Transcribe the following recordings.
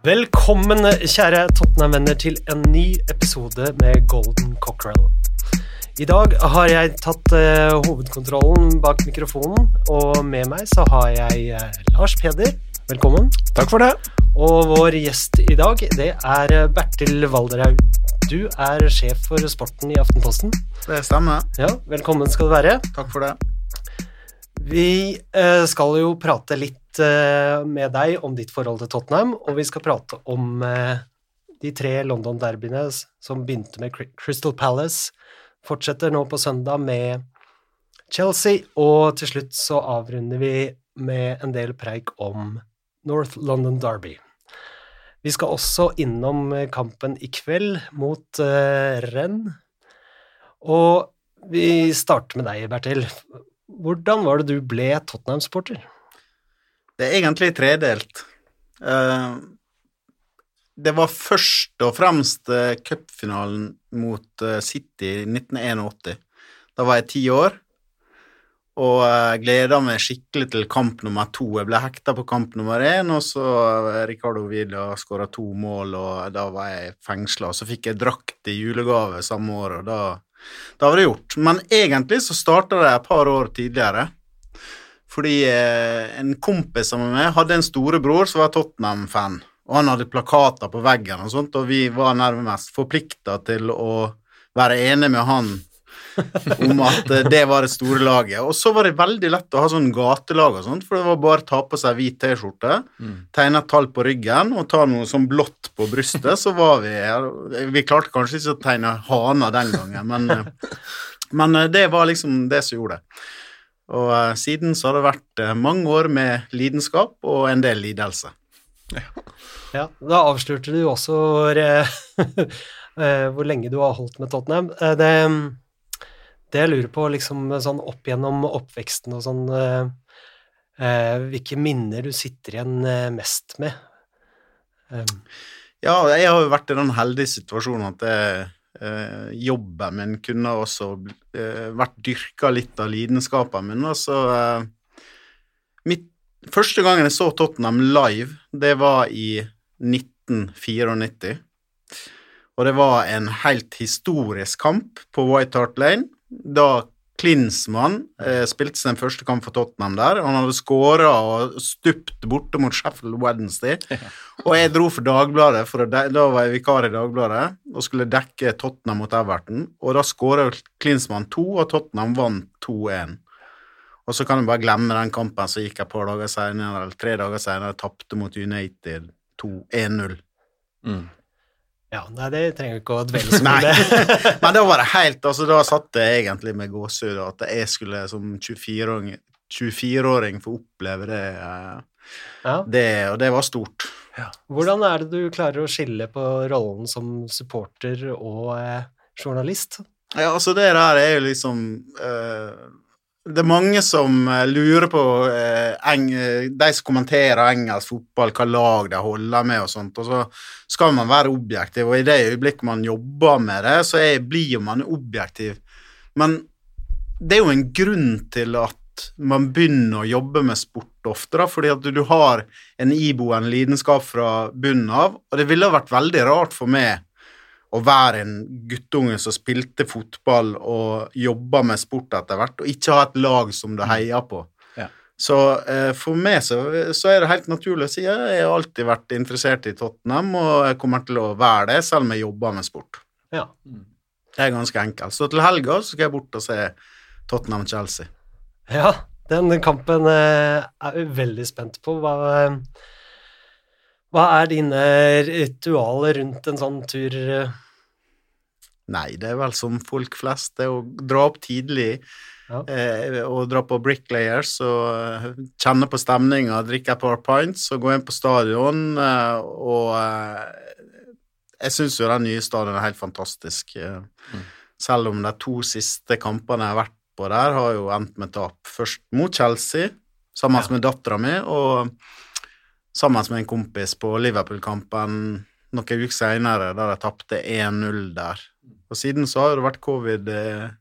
Velkommen, kjære Tottenham-venner, til en ny episode med Golden Cockerel. I dag har jeg tatt eh, hovedkontrollen bak mikrofonen, og med meg så har jeg eh, Lars Peder. Velkommen. Takk for det. Og vår gjest i dag, det er eh, Bertil Valderhaug. Du er sjef for sporten i Aftenposten. Det stemmer. Ja, velkommen skal du være. Takk for det. Vi eh, skal jo prate litt eh, med deg om ditt forhold til Tottenham, og vi skal prate om eh, de tre London-derbyene som begynte med Crystal Palace, fortsetter nå på søndag med Chelsea, og til slutt så avrunder vi med en del preik om North London Derby. Vi skal også innom kampen i kveld mot uh, Renn, og vi starter med deg, Bertil. Hvordan var det du ble Tottenham-sporter? Det er egentlig tredelt. Eh, det var først og fremst uh, cupfinalen mot eh, City i 1981. Da var jeg ti år, og gleda meg skikkelig til kamp nummer to. Jeg ble hekta på kamp nummer én, og så Ricardo Villa skåra to mål, og da var jeg fengsla. Så fikk jeg drakt i julegave samme år, og da, da var det gjort. Men egentlig så starta det et par år tidligere. Fordi eh, en kompis av meg hadde en storebror som var Tottenham-fan. Og han hadde plakater på veggen, og sånt, og vi var nærmest forplikta til å være enige med han om at eh, det var det store laget. Og så var det veldig lett å ha sånn gatelag og sånt, for det var bare å ta på seg hvit T-skjorte, tegne et tall på ryggen og ta noe sånn blått på brystet, så var vi Vi klarte kanskje ikke å tegne haner den gangen, men, eh, men eh, det var liksom det som gjorde det. Og siden så har det vært mange år med lidenskap og en del lidelse. Ja, da avslørte du også hvor, hvor lenge du har holdt med Tottenham. Det, det jeg lurer på, liksom sånn opp gjennom oppveksten og sånn eh, eh, Hvilke minner du sitter igjen eh, mest med? Um. Ja, jeg har jo vært i den heldige situasjonen at jeg, eh, jobben min kunne også eh, vært dyrka litt av lidenskapen min. Altså, eh, mitt, Første gangen jeg så Tottenham live, det var i 1994. Og det var en helt historisk kamp på White Hart Lane, da Klinsmann eh, spilte sin første kamp for Tottenham der. Han hadde skåra og stupt borte mot Sheffield Wednesday. Og jeg dro for Dagbladet, for da var jeg vikar i Dagbladet, og skulle dekke Tottenham mot Everton. Og da skåra Klinsmann to, og Tottenham vant 2-1. Og så kan du bare glemme den kampen, så gikk et par dager senere, eller tre dager senere, tapte mot United 2-1-0. Ja, nei, det trenger vi ikke å dvele så mye ved. men da var det helt altså Da satt jeg egentlig med gåsehud at jeg skulle som 24-åring 24 få oppleve det, eh, Ja. det, og det var stort. Hvordan er det du klarer å skille på rollen som supporter og eh, journalist? Ja, altså det der er jo liksom eh, Det er mange som eh, lurer på eh, eh, De som kommenterer engelsk fotball, hva lag de holder med og sånt, og så skal man være objektiv, og i det øyeblikket man jobber med det, så er, blir man objektiv. Men det er jo en grunn til at man begynner å jobbe med sport ofte, da, fordi at du har en iboende lidenskap fra bunnen av, og det ville vært veldig rart for meg å være en guttunge som spilte fotball og jobba med sport etter hvert, og ikke ha et lag som du heier på. Ja. Så eh, for meg så, så er det helt naturlig å si at jeg har alltid vært interessert i Tottenham, og jeg kommer til å være det selv om jeg jobber med sport. Ja. Det er ganske enkelt. Så til helga så skal jeg bort og se Tottenham-Chelsea. Ja, den kampen eh, er jeg veldig spent på. Hva, hva er dine ritualer rundt en sånn tur? eh? Nei, det er vel som folk flest, det er å dra opp tidlig, Ja. Eh, og dra på Bricklayers og eh, kjenne på stemninga, drikke et par pints og gå inn på stadion. eh, og eh, jeg syns jo den nye stadion er helt fantastisk. Mm. Selv om de to siste kampene jeg har vært på der, har jo endt med tap. Først mot Chelsea, sammen med dattera mi, og sammen med en kompis på Liverpool-kampen noen uker senere, der jeg tapte 1-0 der. Og siden så har det vært covid eh,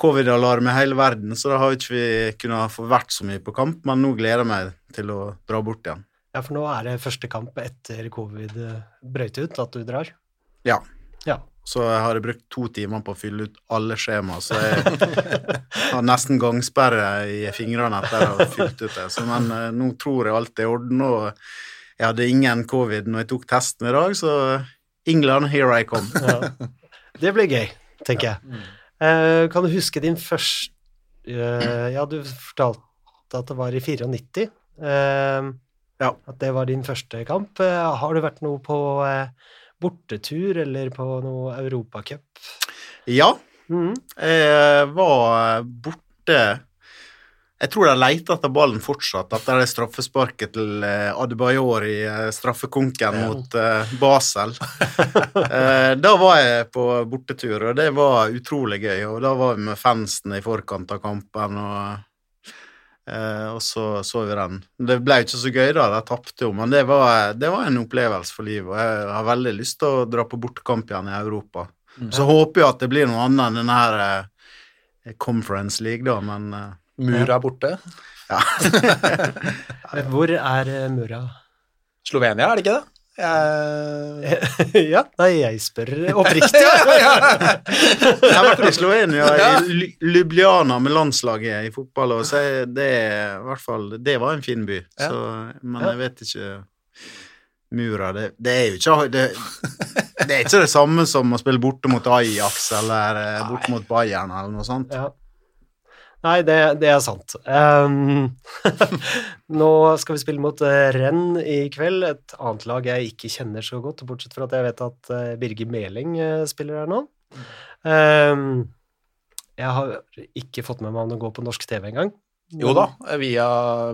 covid-alarm i hele verden, så da har ikke vi kunnet få vært så mye på kamp, men nå gleder jeg meg til å dra bort igjen. Ja, for nå er det første kamp etter covid brøyt brøt ut, at du drar. Ja. Ja. Så jeg har brukt to timer på å fylle ut alle skjema, så jeg har nesten gangsperre i fingrene etter å ha fylt ut det. Så, men eh, nå tror jeg alt er i orden, og jeg hadde ingen covid når jeg tok testen i dag, så England, here I come. Ja. Det blir gøy, tenker jeg. Uh, kan du huske din første uh, Ja, du fortalte at det var i 94. Uh, Ja. At det var din første kamp. Eh, har du vært noe på eh, bortetur eller på noe Europacup? Ja, Mm. Jeg var borte Jeg tror de leter etter ballen fortsatt, etter det straffesparket til eh, Adebayor i straffekonken ja. mot eh, Basel. Eh, Da var jeg på bortetur, og det var utrolig gøy. Og da var vi med fansen i forkant av kampen, og, eh, og så så vi den. Det ble jo ikke så gøy, da, de tapte jo, men det var, det var en opplevelse for livet, og jeg har veldig lyst til å dra på bortekamp igjen i Europa. Så håper jeg at det blir noe annet enn denne her eh, Conference League, da, men eh, Mur er borte. Ja. Hvor er eh, Mura? Slovenia, er det ikke det? Jeg... ja, nei, jeg spør oppriktig. jeg har vært i Slovenia, i Ljubljana med landslaget i fotball, og så det i hvert fall Det var en fin by, Ja. så, men jeg vet ikke Mura, det, det er jo ikke det, det er ikke det samme som å spille borte mot Ajax eller eh, borte mot Bayern eller noe sånt. Nei, det, det er sant. Um, nå skal vi spille mot uh, Renn i kveld, et annet lag jeg ikke kjenner så godt, bortsett fra at jeg vet at uh, Birger Meling eh, spiller her nå. Um, jeg har ikke fått med meg om det går på norsk TV engang. Jo da, via,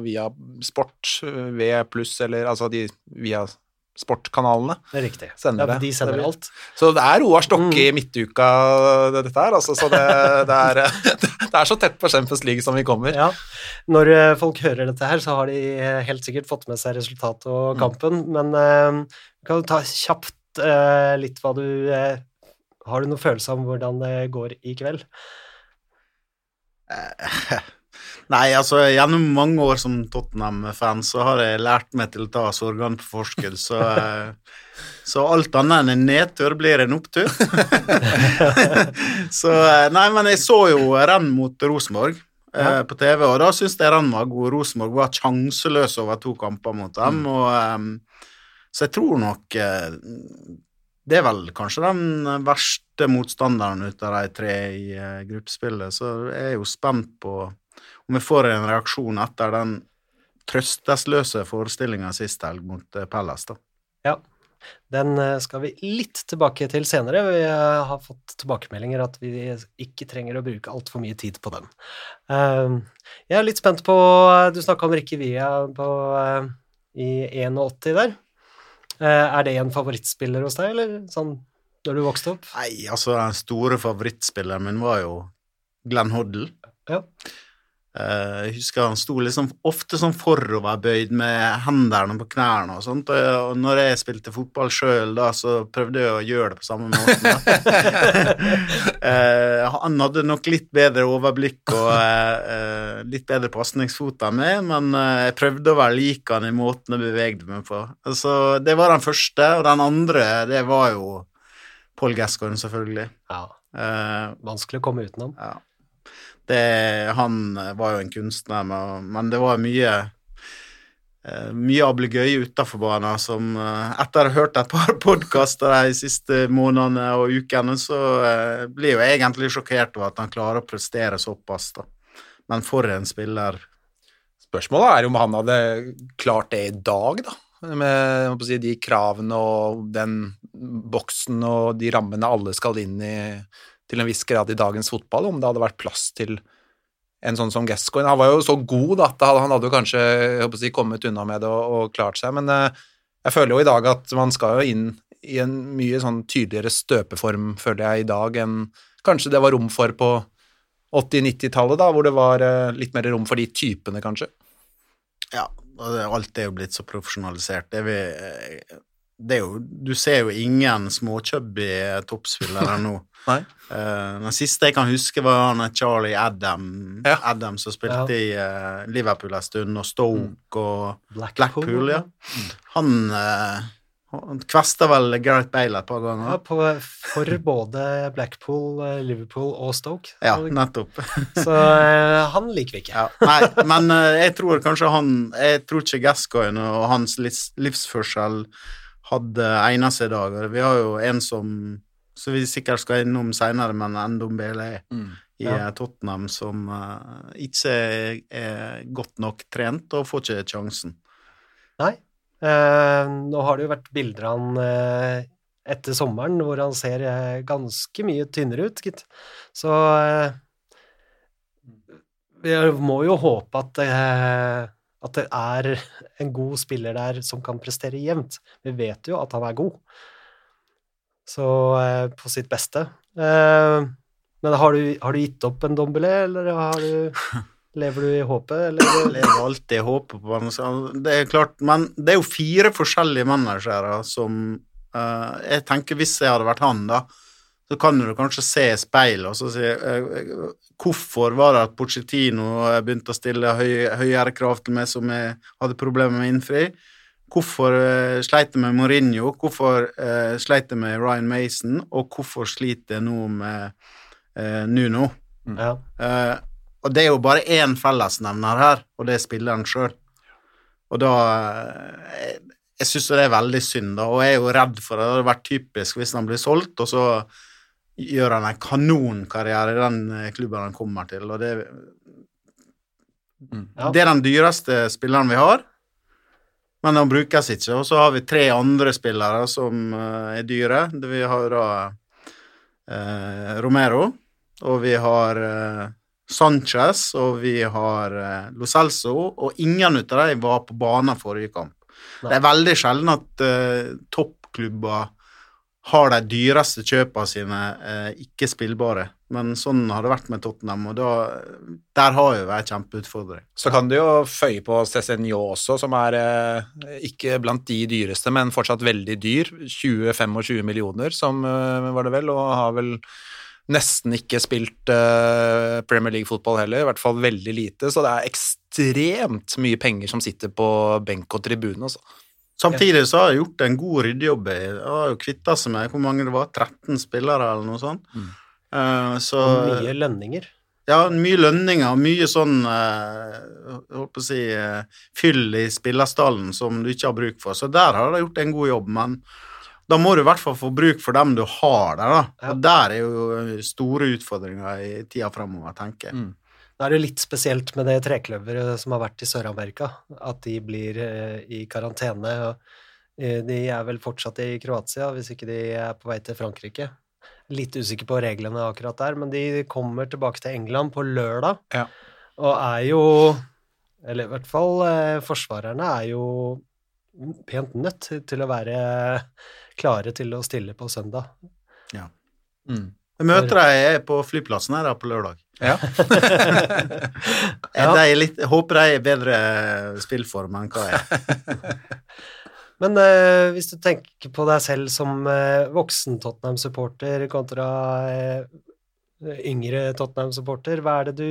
via Sport, V pluss, eller altså de via sportkanalene. Det er riktig. Sender ja, det. De sender Det alt. Så det er Roar Stokke Mm. i midtuka, dette her, altså. Så det, det, er, det er så tett på Champions League som vi kommer. Ja. Når eh, folk hører dette her, så har de eh, helt sikkert fått med seg resultatet og Mm. kampen, men uh, kan du ta kjapt uh, litt hva du uh, Har du noen følelse om hvordan det går i kveld? Nei, altså gjennom mange år som Tottenham-fan så har jeg lært meg til å ta sorgene på forskudd, så, eh, så alt annet enn en nedtur blir en opptur. så eh, Nei, men jeg så jo renn mot Rosenborg eh, Ja. på TV, og da syns jeg renn var god. Rosenborg var sjanseløs over to kamper mot dem, og eh, så jeg tror nok det er vel kanskje den verste motstanderen ut av de tre i gruppespillet, så jeg er jo spent på om vi får en reaksjon etter den trøstesløse forestillinga sist helg mot Pellas, da. Ja. Den eh, skal vi litt tilbake til senere. Vi eh, har fått tilbakemeldinger at vi ikke trenger å bruke altfor mye tid på den. Eh, Jeg er litt spent på Du snakka om Rikke Via på, eh, i 81 der. Eh, Er det en favorittspiller hos deg, eller sånn da du vokste opp? Nei, altså, den store favorittspilleren min var jo Glenn Hoddle. Ja. Eh, Jeg husker han sto liksom ofte sånn foroverbøyd med hendene på knærne og sånt, og når jeg spilte fotball sjøl da, så prøvde jeg å gjøre det på samme måte. Eh, han hadde nok litt bedre overblikk og eh, litt bedre pasningsfot enn meg, men jeg prøvde å være lik han i måten jeg bevegde meg på. Så det var den første, og den andre, det var jo Paul Gascoigne, selvfølgelig. Ja, vanskelig å komme utenom. ja. Det, han var jo en kunstner, men, det var mye eh, mye ablegøye utafor banen som eh, Etter å ha hørt et par podkaster de siste månedene og ukene, så eh, blir jeg egentlig sjokkert over at han klarer å prestere såpass, da. Men for en spiller. Spørsmålet er om han hadde klart det i dag, da. Med si, de kravene og den boksen og de rammene alle skal inn i til en viss grad i dagens fotball, om det hadde vært plass til en sånn som Gascoigne. Han var jo så god at han hadde jo kanskje si, kommet unna med det og, og klart seg, men eh, jeg føler jo i dag at man skal jo inn i en mye sånn tydeligere støpeform, føler jeg, i dag enn kanskje det var rom for på 80-90-tallet, da, hvor det var eh, litt mer rom for de typene, kanskje. Ja, og alt er jo blitt så profesjonalisert. Det vi, eh, jo Du ser jo ingen småchubby toppspillere nå. Nei. Uh, den siste jeg kan huske, var han Charlie Adam, Ja. Adam som spilte i uh, Liverpool en stund, og Stoke og Blackpool, Blackpool, ja. Han, uh, han kvesta vel Gareth Bale et par Ja, på, for både Blackpool, Liverpool og Stoke. Ja, nettopp. Så han liker vi ikke. Ja, nei, men jeg tror kanskje han Jeg tror ikke Gascoigne og hans livs, livsførsel hadde eneste seg i dag. Vi har jo en som som vi sikkert skal innom seinere, men Endom Bele i Ja. eh, Tottenham, som uh, ikke er, er godt nok trent og får ikke sjansen. Nei. Eh, nå har det jo vært bilder av han eh, etter sommeren hvor han ser eh, ganske mye tynnere ut, gitt. Så eh, vi må jo håpe at, eh, at det er en god spiller der som kan prestere jevnt. Vi vet jo at han er god, så eh, på sitt beste. Eh, men har du, har du gitt opp en Dombelé, eller har du, lever du i håpet, eller? Jeg lever alltid i håpet på så Det er klart, men det er jo fire forskjellige managere som uh, Jeg tenker hvis jeg hadde vært han, da, så kan du kanskje se i speilet og så si eh, Hvorfor var det at Pochettino eh, begynte å stille høy, høyere krav til meg som jeg hadde problemer med å innfri? Hvorfor uh, sleit jeg med Mourinho? Hvorfor uh, sleit jeg med Ryan Mason? Og hvorfor sliter jeg nå med eh, Nuno? Ja. Eh, og det er jo bare én fellesnevner her, og det er spilleren sjøl. Og da eh, Jeg, jeg syns det er veldig synd, da, og jeg er jo redd for det. Det hadde vært typisk hvis han blir solgt, og så gjør han en kanonkarriere i den eh, klubben han kommer til, og det Ja. Det er den dyreste spilleren vi har, men han brukes ikke. Og så har vi tre andre spillere som eh, er dyre. Vi har da eh, Romero, og vi har eh, Sanchez, og vi har eh, Lo Celso, og ingen av dem var på banen forrige kamp. Nei. Det er veldig sjelden at eh, toppklubber har de dyreste kjøpene sine eh, ikke spillbare, men sånn har det vært med Tottenham, og da, der har jo vært kjempeutfordring. Så kan du jo føye på Cézinho også, som er eh, ikke blant de dyreste, men fortsatt veldig dyr. 20-25 millioner, som eh, var det vel, og har vel nesten ikke spilt eh, Premier League-fotball heller, i hvert fall veldig lite, så det er ekstremt mye penger som sitter på benk og tribune, altså. Samtidig så har jeg gjort en god ryddejobb. Jeg har jo kvitta seg med hvor mange det var, 13 spillere eller noe sånt. Mm. Uh, så Og mye lønninger. Ja, mye lønninger, mye sånn uh, holdt på å si uh, fyll i spillerstallen som du ikke har bruk for. Så der har de gjort en god jobb, men da må du i hvert fall få bruk for dem du har der, da. Ja. Og der er jo store utfordringer i tida framover, tenker jeg. Mm. Nå er det litt spesielt med det trekløveret som har vært i Sør-Amerika, at de blir eh, i karantene. og eh, De er vel fortsatt i Kroatia, hvis ikke de er på vei til Frankrike. Litt usikker på reglene akkurat der, men de kommer tilbake til England på lørdag. Ja. Og er jo Eller i hvert fall eh, forsvarerne er jo pent nødt til å være klare til å stille på søndag. Ja. Mm. Jeg møter deg på flyplassen her på lørdag. Ja. Er litt, jeg håper de er i bedre spillform enn hva jeg er. Men eh, hvis du tenker på deg selv som eh, voksen Tottenham-supporter kontra eh, yngre Tottenham-supporter, hva det du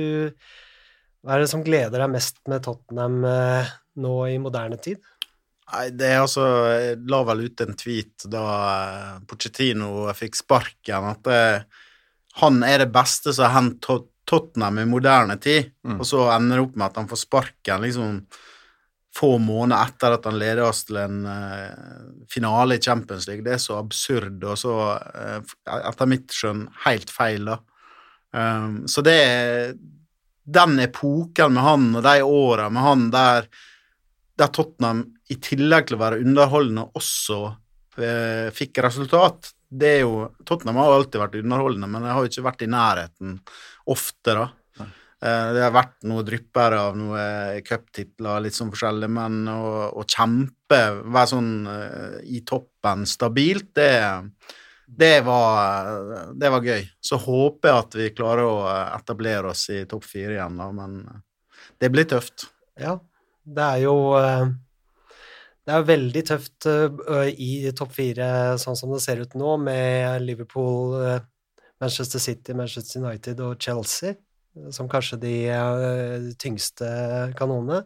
Hva er det som gleder deg mest med Tottenham eh, nå i moderne tid? Nei, det er altså Jeg la vel ut en tweet da eh, Pochettino fikk sparken, at eh, han er det beste som har hendt Tottenham i moderne tid, Mm. og så ender det opp med at han får sparken liksom få måneder etter at han leder oss til en uh, finale i Champions League. Det er så absurd og så, uh, etter mitt skjønn, helt feil, da. Um, så det er den epoken med han og de åra med han der der Tottenham i tillegg til å være underholdende også uh, fikk resultat. Det er jo Tottenham har alltid vært underholdende, men det har jo ikke vært i nærheten ofte, da. Eh, Det har vært noen drypper av noen cuptitler, litt sånn forskjellig, men å, å kjempe, være sånn eh, i toppen stabilt, det, det, var, det var gøy. Så håper jeg at vi klarer å etablere oss i topp fire igjen, da, men det blir tøft. Ja, det er jo eh, Det er veldig tøft eh, i topp fire sånn som det ser ut nå, med Liverpool, eh, Manchester City, Manchester United og Chelsea som kanskje de eh, tyngste kanonene.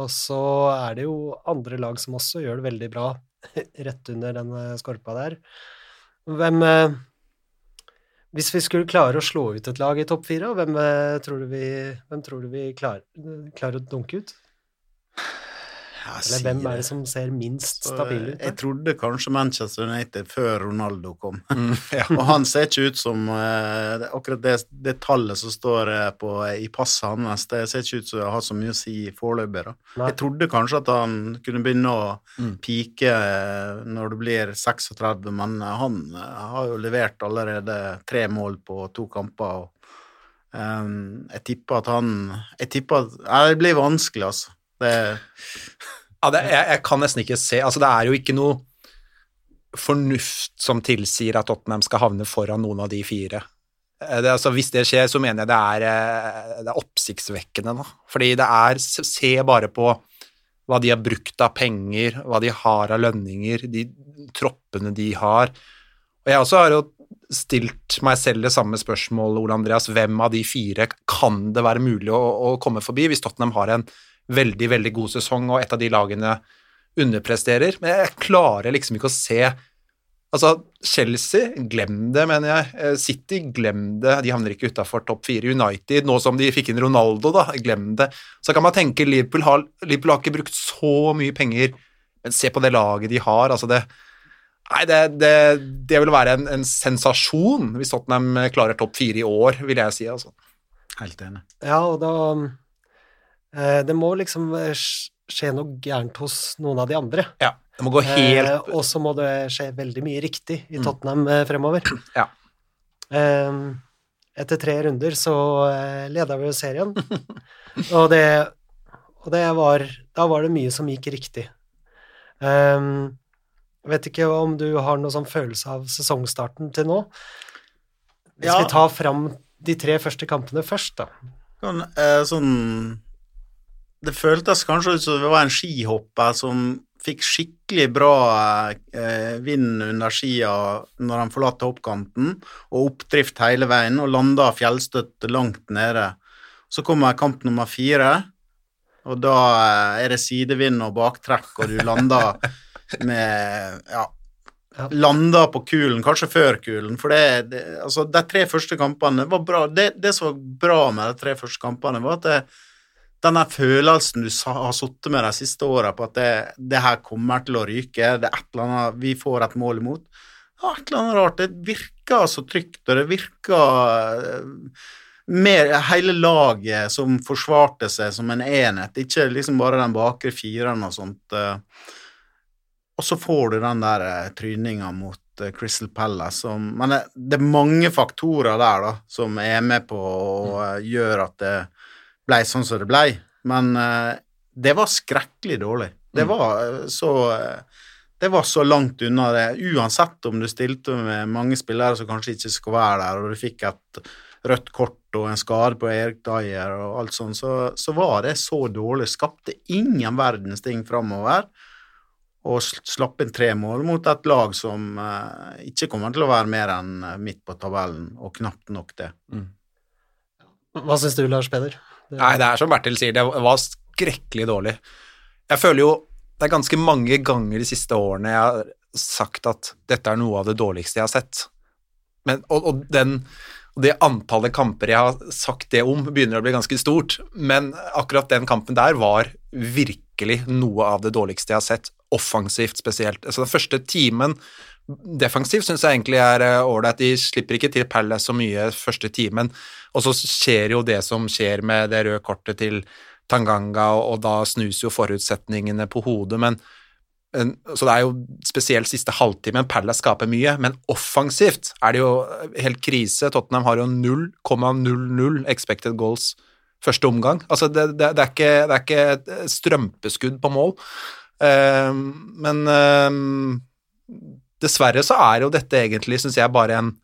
Og så er det jo andre lag som også gjør det veldig bra rett under den skorpa der. Hvem Hvis vi skulle klare å slå ut et lag i topp fire, hvem tror du vi, tror du vi klarer, klarer å dunke ut? Eller hvem er det som ser minst stabil ut? Jeg trodde kanskje Manchester United før Ronaldo kom. Mm, ja. Og han ser ikke ut som uh, akkurat det, det tallet som står eh, på, i passet hans, det ser ikke ut som det har så mye å si foreløpig. da. Jeg trodde kanskje at han kunne begynne å Mm. pike eh, når det blir 36, men eh, han eh, har jo levert allerede tre mål på to kamper. og Um, Jeg tipper at han Jeg tipper at Nei, det blir vanskelig, altså. Det, Ja, det, jeg, jeg kan nesten ikke se Altså, det er jo ikke noe fornuft som tilsier at Tottenham skal havne foran noen av de fire. Eh, Det, altså, hvis det skjer, så mener jeg det er, eh, det er oppsiktsvekkende, da. Fordi det er Se bare på hva de har brukt av penger, hva de har av lønninger, de troppene de har. Og jeg også har jo stilt meg selv det samme spørsmålet, Ole Andreas. Hvem av de fire kan det være mulig å, å komme forbi hvis Tottenham har en veldig, veldig god sesong og et av de lagene underpresterer? Men jeg klarer liksom ikke å se Altså, Chelsea, glem det, mener jeg. Eh, City, glem det. De havner ikke utafor topp fire. United, nå som de fikk inn Ronaldo, da, glem det. Så kan man tenke Liverpool har, Liverpool har ikke brukt så mye penger, men se på det laget de har. altså det Nei, det, det, det vil være en, en sensasjon hvis Tottenham klarer topp fire i år, vil jeg si. altså. helt enig. Ja, og da Det må liksom eh, skje noe gærent hos noen av de andre. Ja, det må gå helt Eh, og så må det skje veldig mye riktig i Mm. Tottenham eh, fremover. Ja. Eh, etter tre runder så eh, leda vi jo serien, og det, og det var Da var det mye som gikk riktig. Eh, jeg vet ikke om du har noen sånn følelse av sesongstarten til nå? Hvis Ja. vi tar fram de tre første kampene først, da. Sånn, eh, sånn Det føltes kanskje ut som det var en skihopper som fikk skikkelig bra eh, vind under skia når han forlot hoppkanten, og oppdrift hele veien, og landa fjellstøtt langt nede. Så kommer kamp nummer fire, og da eh, er det sidevind og baktrekk, og du lander med ja, Ja. landa på kulen, kanskje før kulen, for det, det altså de tre første kampene var bra. Det, det som var bra med de tre første kampene, var at det, denne følelsen du har sittet med de siste åra på at det, det her kommer til å ryke, det er et eller annet vi får et mål imot ja, Et eller annet rart. Det virker så trygt, og det virker eh, mer hele laget som forsvarte seg som en enhet, ikke liksom bare den bakre fireren og sånt. eh. Og så får du den der eh, tryninga mot Crystal Palace som Men det, det er mange faktorer der da som er med på å eh, gjøre at det ble sånn som det blei. Men eh, det var skrekkelig dårlig. Det Mm. var eh, så eh, det var så langt unna det. Uansett om du stilte med mange spillere som kanskje ikke skulle være der, og du fikk et rødt kort og en skade på Erik Dyer og alt sånt, så, så var det så dårlig. Skapte ingen verdens ting framover. Og slapp inn tre mål mot et lag som eh, ikke kommer til å være mer enn midt på tabellen, og knapt nok det. Hva syns du, Lars Peder? Det- Nei, det er som Bertil sier, det var skrekkelig dårlig. Jeg føler jo det er ganske mange ganger de siste årene jeg har sagt at dette er noe av det dårligste jeg har sett. Men, og, og, den, og det antallet kamper jeg har sagt det om, begynner å bli ganske stort. Men akkurat den kampen der var virkelig noe av det dårligste jeg har sett, offensivt spesielt. Altså Den første timen defensivt syns jeg egentlig er eh, ålreit. De slipper ikke til Palace så mye første timen, og så skjer jo det som skjer med det røde kortet til Tanganga, og, da snus jo forutsetningene på hodet, men så det er jo spesielt siste halvtimen Palace skaper mye, men offensivt er det jo helt krise. Tottenham har jo 0,00 expected goals første omgang. Altså, det, det, det, er, ikke, det er ikke et strømpeskudd på mål. Eh, men eh, dessverre så er jo dette egentlig, syns jeg, bare en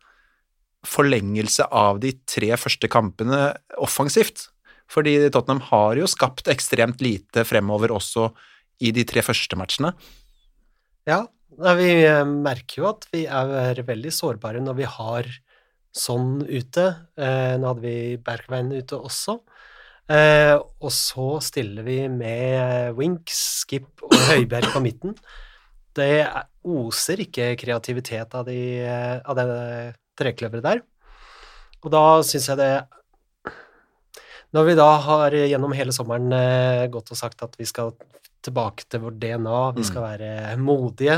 forlengelse av de tre første kampene offensivt. Fordi Tottenham har jo skapt ekstremt lite fremover også i de tre første matchene. Ja, vi eh, merker jo at vi er veldig sårbare når vi har sånn ute. Eh, nå hadde vi Bergveien ute også. Eh, og så stiller vi med Winks, Skip og Høiberg på midten. Det er- oser ikke kreativitet av, de, av det trekløveret der. Og da syns jeg det Når vi da har gjennom hele sommeren eh, gått og sagt at vi skal tilbake til vårt DNA, vi skal være modige,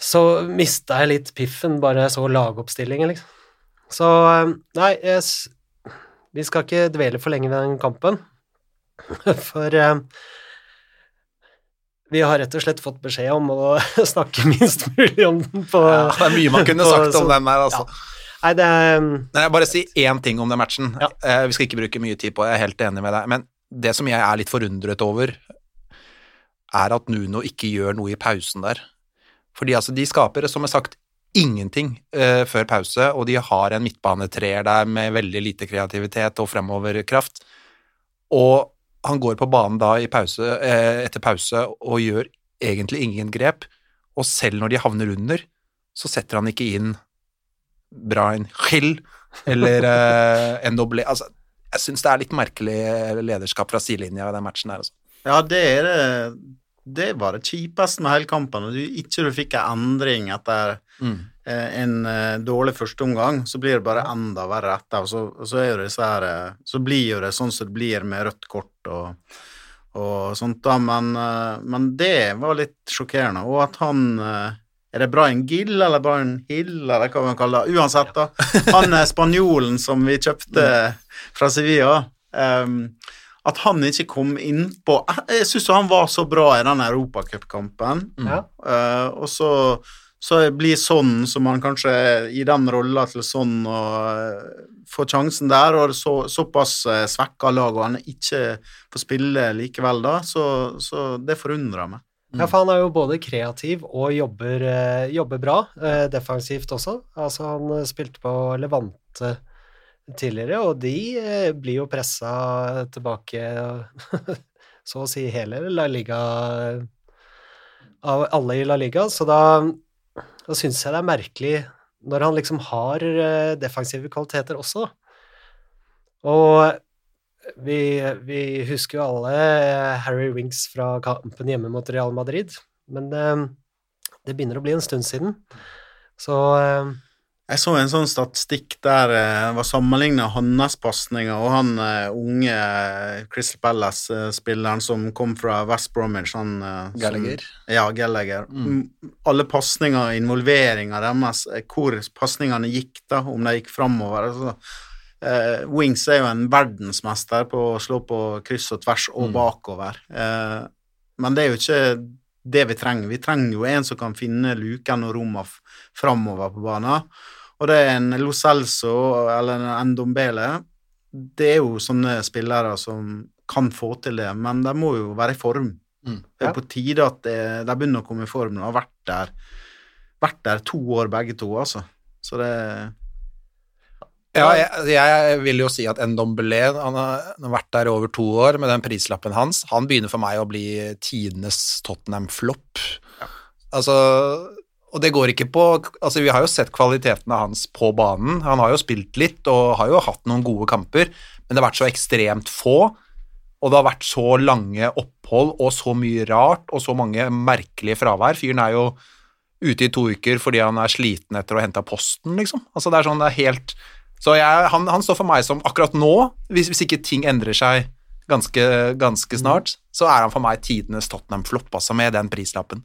så mista jeg litt piffen bare jeg så lagoppstillingen, liksom. Så eh, nei, jeg, vi skal ikke dvele for lenge ved den kampen, for eh, vi har rett og slett fått beskjed om å snakke minst mulig om den på Ja, det er mye man kunne på- sagt så- om den der, altså. Nei, det er Nei, jeg bare si én ting om den matchen. Ja. Eh, vi skal ikke bruke mye tid på det, jeg er helt enig med deg. Men det som jeg er litt forundret over, er at Nuno ikke gjør noe i pausen der. Fordi altså, de skaper, som jeg sagt, ingenting eh, før pause, og de har en midtbanetreer der med veldig lite kreativitet og fremoverkraft. Og han går på banen da pause, eh, etter pause og gjør egentlig ingen grep. Og selv når de havner under, så setter han ikke inn Brian Hill eller en doble... Altså, jeg syns det er litt merkelig lederskap fra sidelinja i den matchen her. Altså. Ja, det er det Det var det kjipeste med hele kampen. At du ikke du fikk en endring etter Mm. eh, en eh, dårlig førsteomgang, så blir det bare enda verre etter. Og så, og så, er her, eh, så blir jo det sånn som det blir med rødt kort og, og sånt, da. Men, eh, men det var litt sjokkerende. Og at han Er det Brian Gill eller Brian Hill, eller hva man kaller det? Uansett, da. Han er spanjolen som vi kjøpte fra Sevilla. Um, at han ikke kom inn på Jeg syns han var så bra i den europacupkampen. Ja. Uh, og så, så blir sånn som han kanskje i den rolla til sånn og eh, får sjansen der, og så, såpass uh, svekka lag, og han ikke får spille likevel da, så, så det forundrer meg. Ja, for han er jo både kreativ og jobber, eh, jobber bra, eh, defensivt også. Altså, han eh, spilte på Levante tidligere, og de eh, blir jo pressa tilbake så å si hele La Liga av alle i La Liga, så da, da syns jeg det er merkelig når han liksom har eh, defensive kvaliteter også. Og vi, vi husker jo alle eh, Harry Winks fra kampen hjemme mot Real Madrid, men det, det begynner å bli en stund siden. Så Jeg så en sånn statistikk der eh, det var sammenligna hans pasninger og han eh, unge eh, Crystal Palace-spilleren som kom fra West Bromwich, han Gallagher. som-. Ja, Gallagher. Mm. Alle pasninger, involveringa deres, hvor pasningene gikk, da, om de gikk framover. Altså, Uh, Wings er jo en verdensmester på å slå på kryss og tvers og bakover. Uh, men det er jo ikke det vi trenger. Vi trenger jo en som kan finne luken og rommene framover på banen. Og det er en Lo Celso eller en Ndombele. Det er jo sånne spillere som kan få til det, men de må jo være i form. Mm. Det er Ja. på tide at de begynner å komme i form. De har vært der, vært der to år begge to, altså. Så det Ja, jeg, jeg vil jo si at Ndombele han har, vært der over to år med den prislappen hans. Han begynner for meg å bli tidenes Tottenham-flopp. Altså, og det går ikke på Altså, vi har jo sett kvalitetene hans på banen. Han har jo spilt litt og har jo hatt noen gode kamper, men det har vært så ekstremt få. Og det har vært så lange opphold og så mye rart og så mange merkelige fravær. Fyren er jo ute i to uker fordi han er sliten etter å ha henta posten, liksom. Altså, det er sånn, det er helt Så jeg, han, han står for meg som akkurat nå, hvis, hvis ikke ting endrer seg ganske, ganske snart, så er han for meg tidenes Tottenham-flopp, altså, med den prislappen.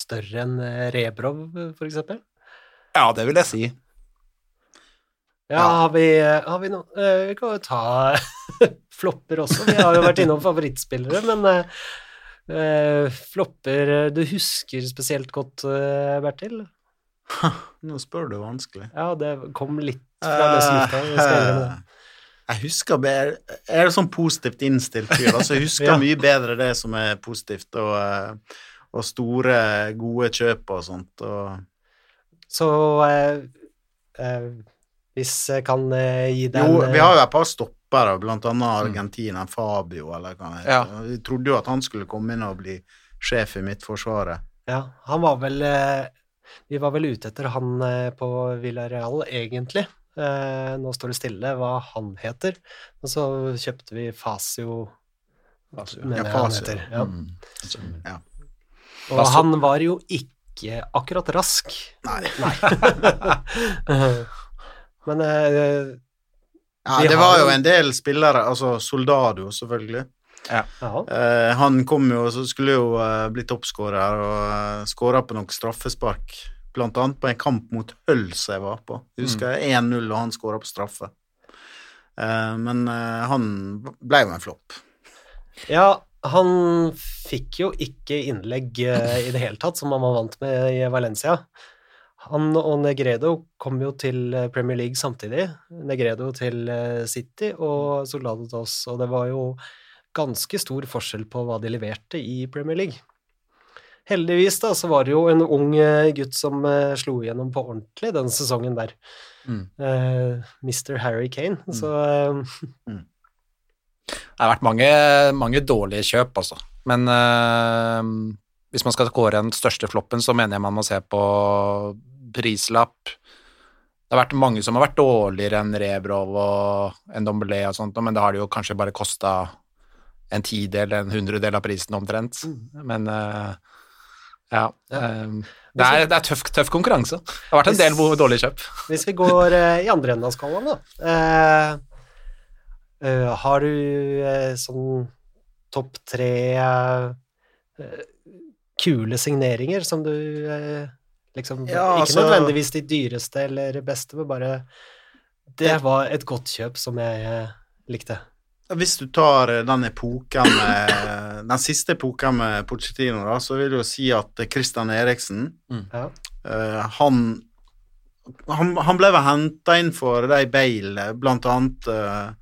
Større enn eh, Rebrov, for eksempel. Ja, det vil jeg si. Ja, har vi, har vi noe eh, Vi kan jo ta flopper også. Vi har jo vært innom favorittspillere, men eh, eh, flopper eh, du husker spesielt godt, uh, Bertil? Nå spør du vanskelig. Ja, det kom litt fra det sluttet. jeg husker bedre Jeg er sånn positivt innstilt fyr. Altså, jeg husker Ja. mye bedre det som er positivt, og, eh, og store, gode kjøp og sånt. Og Så eh, eh, hvis jeg kan eh, gi deg jo, vi har jo et par stoppere, blant annet Mm. Argentina, Fabio, eller hva han Ja. Vi trodde jo at han skulle komme inn og bli sjef i Midtforsvaret. Ja, han var vel eh, Vi var vel ute etter han eh, på Villarreal, egentlig. Eh, nå står det stille hva han heter. Og så kjøpte vi Fasio, mener Ja, Fasio. han Fasio. heter. Ja. Mm. Og Fasio. han var jo ikke akkurat rask. Nei. Men uh, Ja, det var jo- en del spillere, altså Soldado selvfølgelig. ja. Uh, han kom jo, så skulle jo uh, bli toppskårer og uh, skåra på noen straffespark. Blant annet på en kamp mot Hull som jeg var på. Jeg husker 1-0, og han skåra på straffe. Eh, men han ble jo en flopp. Ja, han fikk jo ikke innlegg eh, i det hele tatt, som han var vant med i Valencia. Han og Negredo kom jo til eh, Premier League samtidig. Negredo til eh, City og Soldado til oss, og det var jo ganske stor forskjell på hva de leverte i Premier League. Heldigvis da, så var det jo en ung gutt som slo igjennom på ordentlig den sesongen der. Mm. Uh, Mr. Harry Kane. Så eh, Det har vært mange, mange dårlige kjøp, altså. Men eh, hvis man skal kåre den største floppen, så mener jeg man må se på prislapp. Det har vært mange som har vært dårligere enn Rebrov og Ndombele og sånt, men da har det jo kanskje bare kosta en tidel, en hundredel av prisen omtrent. Men eh, ja. Um, det er, det er tøff, tøff konkurranse. Det har vært en del dårlige kjøp. Hvis vi går uh, i andre enden av skalaen, da. Eh, eh, har du uh, sånn topp tre uh, kule signeringer som du liksom Ja, Ikke altså- nødvendigvis de dyreste eller beste, men bare Det var et godt kjøp som jeg likte. Hvis du tar den epoken med Den siste epoken med Pochettino, da, så vil du jo si at Christian Eriksen Ja. eh, han, han Han ble vel henta inn for de Bale, blant annet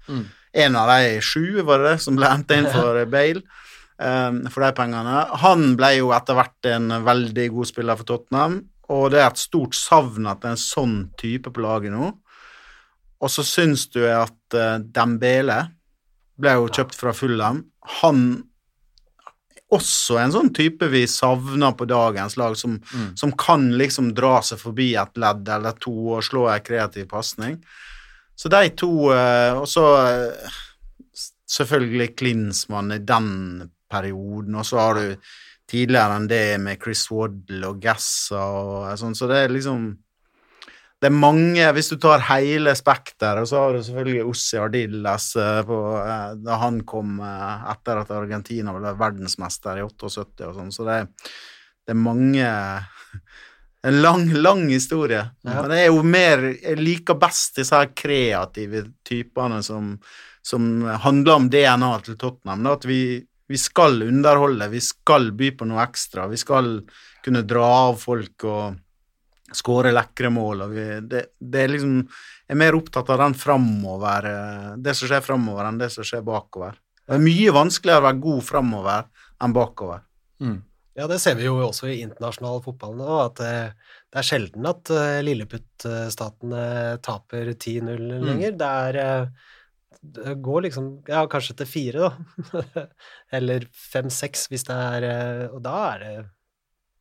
Mm. En av de sju, var det det, som ble hentet inn for Bale. um, for de pengene. Han ble jo etter hvert en veldig god spiller for Tottenham, og det er et stort savn at det er en sånn type på laget nå. Og så syns du at uh, Dembele ble jo kjøpt fra Fulham. Han også en sånn type vi savner på dagens lag, som, Mm. som kan liksom dra seg forbi et ledd eller to og slå en kreativ pasning. Så de to eh, Og så eh, selvfølgelig Klinsmann i den perioden, og så har du tidligere enn det med Chris Waddle og Gassa og sånn, så det er liksom det er mange, hvis du tar hele spekteret, så har du selvfølgelig Ossi Ardilles eh, eh, da han kom eh, etter at Argentina ble verdensmester i 78 og sånn, så det, det er mange En lang, lang historie. Ja. Men det er jo mer Jeg liker best disse her kreative typene som, som handler om DNA til Tottenham. At vi, vi skal underholde, vi skal by på noe ekstra. Vi skal kunne dra av folk og skåre lekre mål. Vi, det, det er liksom Jeg er mer opptatt av den framover, det som skjer framover, enn det som skjer bakover. Det er mye vanskeligere å være god framover enn bakover. Mm. Ja, det ser vi jo også i internasjonal fotball nå, at eh, det er sjelden at eh, lilleputtstatene taper 10-0 lenger. Det er eh, Det går liksom Ja, kanskje til fire, da. Eller fem-seks, hvis det er eh, Og da er det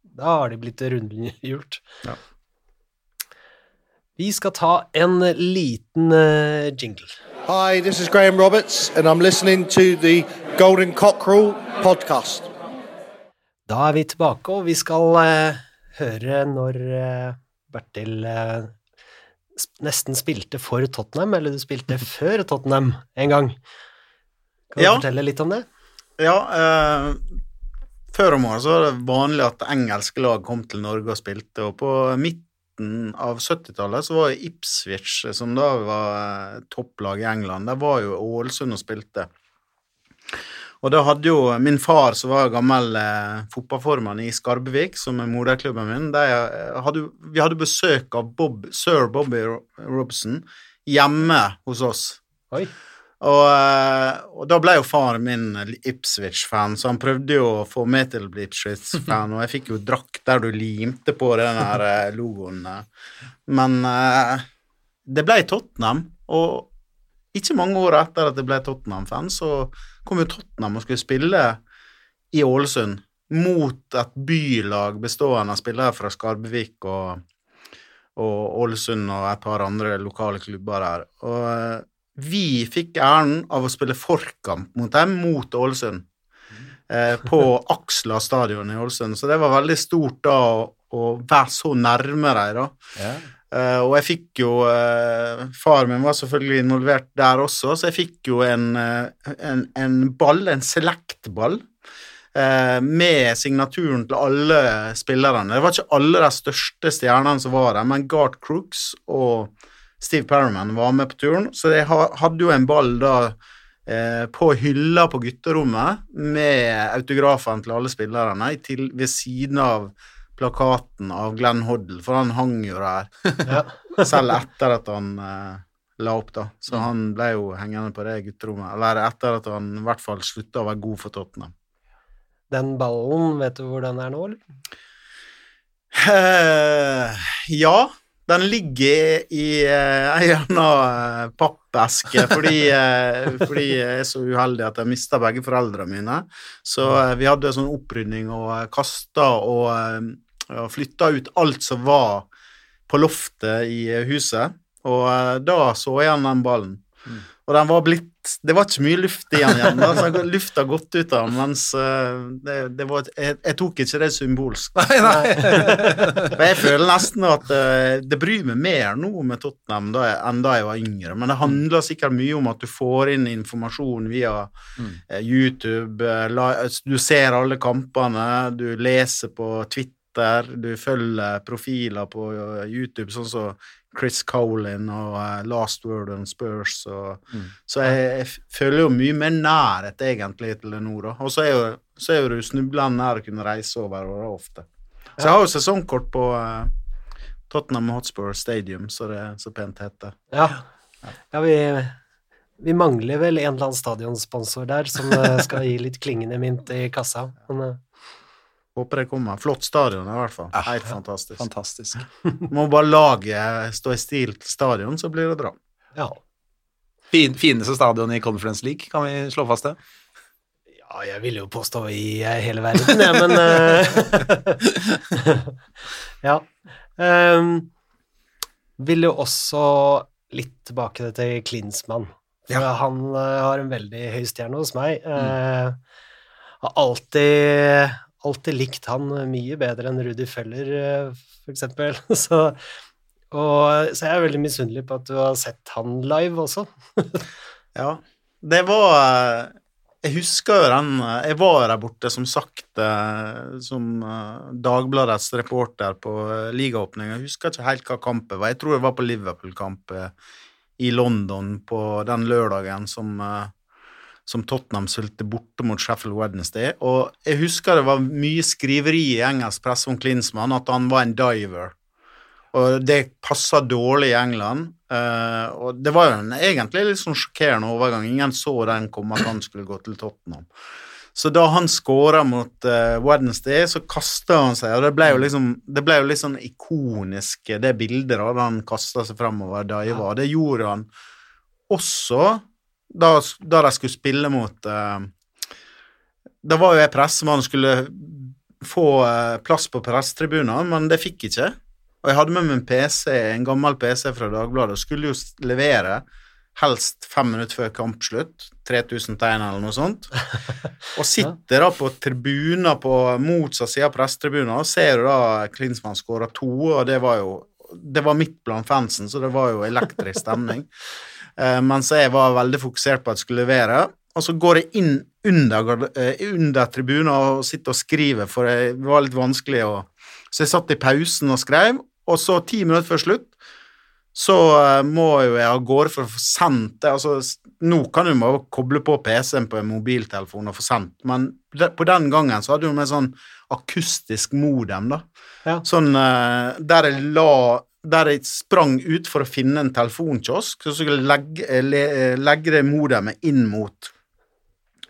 Da har de blitt rundhjult. Ja. Vi skal ta en liten eh, jingle. Hi, this is Graham Roberts, and I'm listening to the Golden Cockerel podcast. Da er vi tilbake, og vi skal eh, høre når eh, Bertil eh, sp- nesten spilte for Tottenham, eller du spilte før Tottenham en gang. Kan du Ja. fortelle litt om det? Ja, eh, før om året så var det vanlig at engelske lag kom til Norge og spilte, og på midten av 70-tallet så var Ipswich, som da var eh, topplag i England, der var jo Ålesund og spilte. Og da hadde jo min far, som var gammel eh, fotballformann i Skarbevik, som er moderklubben min, de, eh, hadde, vi hadde besøk av Bob, sir Bobby Robson hjemme hos oss. Oi. Og, eh, og da ble jo far min Ipswich-fan, så han prøvde jo å få meg til å bli Ipswich-fan, og jeg fikk jo drakt der du limte på den eh, logoen. eh. Men det ble Tottenham, og ikke mange år etter at det ble Tottenham-fan, så kom jo Tottenham og skulle spille i Ålesund mot et bylag bestående av spillere fra Skarbevik og, og Ålesund og et par andre lokale klubber der. Og eh, vi fikk æren av å spille forkamp mot dem, mot Ålesund, eh, på Aksla stadion i Ålesund. Så det var veldig stort da å, å være så nærme dem, da. Ja. Eh, og jeg fikk jo uh, Far min var selvfølgelig involvert der også, så jeg fikk jo en, uh, en, en ball, en select-ball, med signaturen til alle spillerne. Det var ikke alle de største stjernene som var der, men Gart Crooks og Steve Perriman var med på turen, så jeg hadde jo en ball da på hylla på gutterommet med autografene til alle spillerne til, ved siden av plakaten av Glenn Hoddle, for han hang jo der Ja. selv etter at han eh, la opp, da. Så han ble jo hengende på det gutterommet. Eller etter at han i hvert fall slutta å være god for Tottenham. Den ballen, vet du hvor den er nå, eller? Eh, ja, den ligger i eh, ei eh, annen pappeske fordi, eh, fordi jeg er så uheldig at jeg mista begge foreldrene mine. Så eh, vi hadde sånn opprydning og eh, kasta og, eh, og flytta ut alt som var på loftet i eh, huset. Og eh, da så jeg igjen den ballen. Og den var blitt Det var ikke mye luft i den igjen. Altså, lufta har gått ut av den, mens eh, det, det var, jeg, jeg tok ikke det symbolsk. Nei, nei. For jeg føler nesten at eh, det bryr meg mer nå med Tottenham da jeg, enn da jeg var yngre. Men det handler sikkert mye om at du får inn informasjon via eh, YouTube. du ser alle kampene, du leser på Twitter, du følger profiler på YouTube, sånn som Chris Colin og uh, Last Word on Spurs. Og, Så jeg, jeg føler jo mye mer nærhet egentlig til det nå, da. Og så er jo, så er jo du snublende nær å kunne reise over og det er ofte. Så jeg har jo sesongkort på uh, Tottenham Hotspur Stadium, så det så pent heter. Ja. ja vi, vi mangler vel en eller annen stadionsponsor der som eh, skal gi litt klingende mynt i kassa. Men eh, Håper det kommer. Flott stadion i hvert fall. Ja. Helt fantastisk. Fantastisk. Må bare laget stå i stil til stadion, så blir det bra. ja. Fin, fineste stadion i Conference League, kan vi slå fast det? Ja, jeg vil jo påstå i eh, hele verden, jeg, men uh, Ja. Um, vil jo også litt tilbake til Klinsmann. Ja. han uh, har en veldig høy stjerne hos meg. Uh, har alltid, alltid likt han mye bedre enn Rudi Feller, f.eks. for eksempel. Så, så jeg er veldig misunnelig på at du har sett han live også. Ja. Det var eh, Jeg husker jo den eh, Jeg var der borte, som sagt, eh, som eh, Dagbladets reporter på ligaåpninga. Jeg husker ikke helt hva kampet var. Jeg tror det var på Liverpool-kamp eh, i London på den lørdagen som eh, som Tottenham sulte borte mot Sheffield Wednesday. Og jeg husker det var mye skriveri i engelsk presse om Klinsmann, at han var en diver. Og det passa dårlig i England. eh, og det var jo en egentlig litt sånn sjokkerende overgang. Ingen så den komme at han skulle gå til Tottenham. Så da han skåra mot eh, Wednesday, så kasta han seg, og det ble jo liksom Det ble jo litt sånn ikonisk, det bildet da, da han kasta seg fremover og diva. Det gjorde han også da, da de skulle spille mot eh, Da var jo jeg pressemann og skulle få eh, plass på pressetribunen, men det fikk jeg ikke. Og jeg hadde med meg en PC, en gammel PC fra Dagbladet, og skulle jo levere helst fem minutter før kampslutt. 3000 tegn eller noe sånt. Og sitter da på tribuner på motsatt side av pressetribunen, og ser du da Klinsmann skåra to, og det var jo det var midt blant fansen, så det var jo elektrisk stemning. Eh, mens jeg var veldig fokusert på at jeg skulle levere. Og så går jeg inn under, eh, under tribunen og sitter og skriver, for det var litt vanskelig å Så jeg satt i pausen og skrev, og så ti minutter før slutt så eh, må jo jeg av gårde for å få sendt det. Altså, nå kan du bare koble på PC-en på en mobiltelefon og få sendt, men på den gangen så hadde du med sånn akustisk modem, da. Ja. Sånn der jeg la der jeg sprang ut for å finne en telefonkiosk, så skulle jeg legge, eh, le, eh, legge det modemet inn mot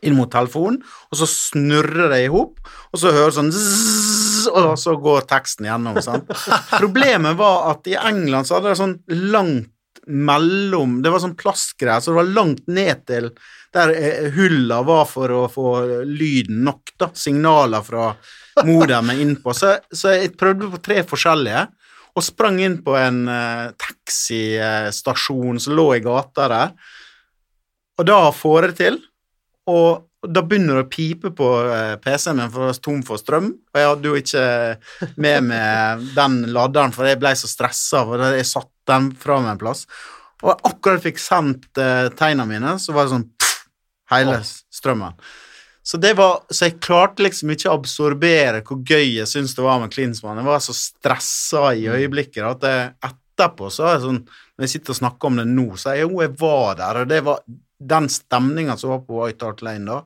inn mot telefonen, og så snurrer det i hop, og så hører sånn zzz, og så går teksten gjennom. Sant? Problemet var at i England så hadde det sånn langt mellom Det var sånn plastgreier, så det var langt ned til der eh, hulla var for å få lyden nok, da. Signaler fra modemet innpå. Så, så jeg prøvde på tre forskjellige, og sprang inn på en uh, taxistasjon som lå i gata der. Og da får jeg det til, og da begynner det å pipe på eh, PC-en min for å være tom for strøm. Og jeg hadde jo ikke med meg den laderen, for jeg ble så stressa, for jeg satt den fra meg en plass. Og akkurat fikk sendt uh, tegna mine, så var det sånn pff, hele strømmen. Så, det var, så jeg klarte liksom ikke å absorbere hvor gøy jeg syntes det var med Klinsmann. Jeg var så stressa i øyeblikket at jeg, etterpå så er det sånn Når jeg sitter og snakker om det nå, så er jeg jo, jeg var der, og det var den stemninga som var på White Hart Lane da,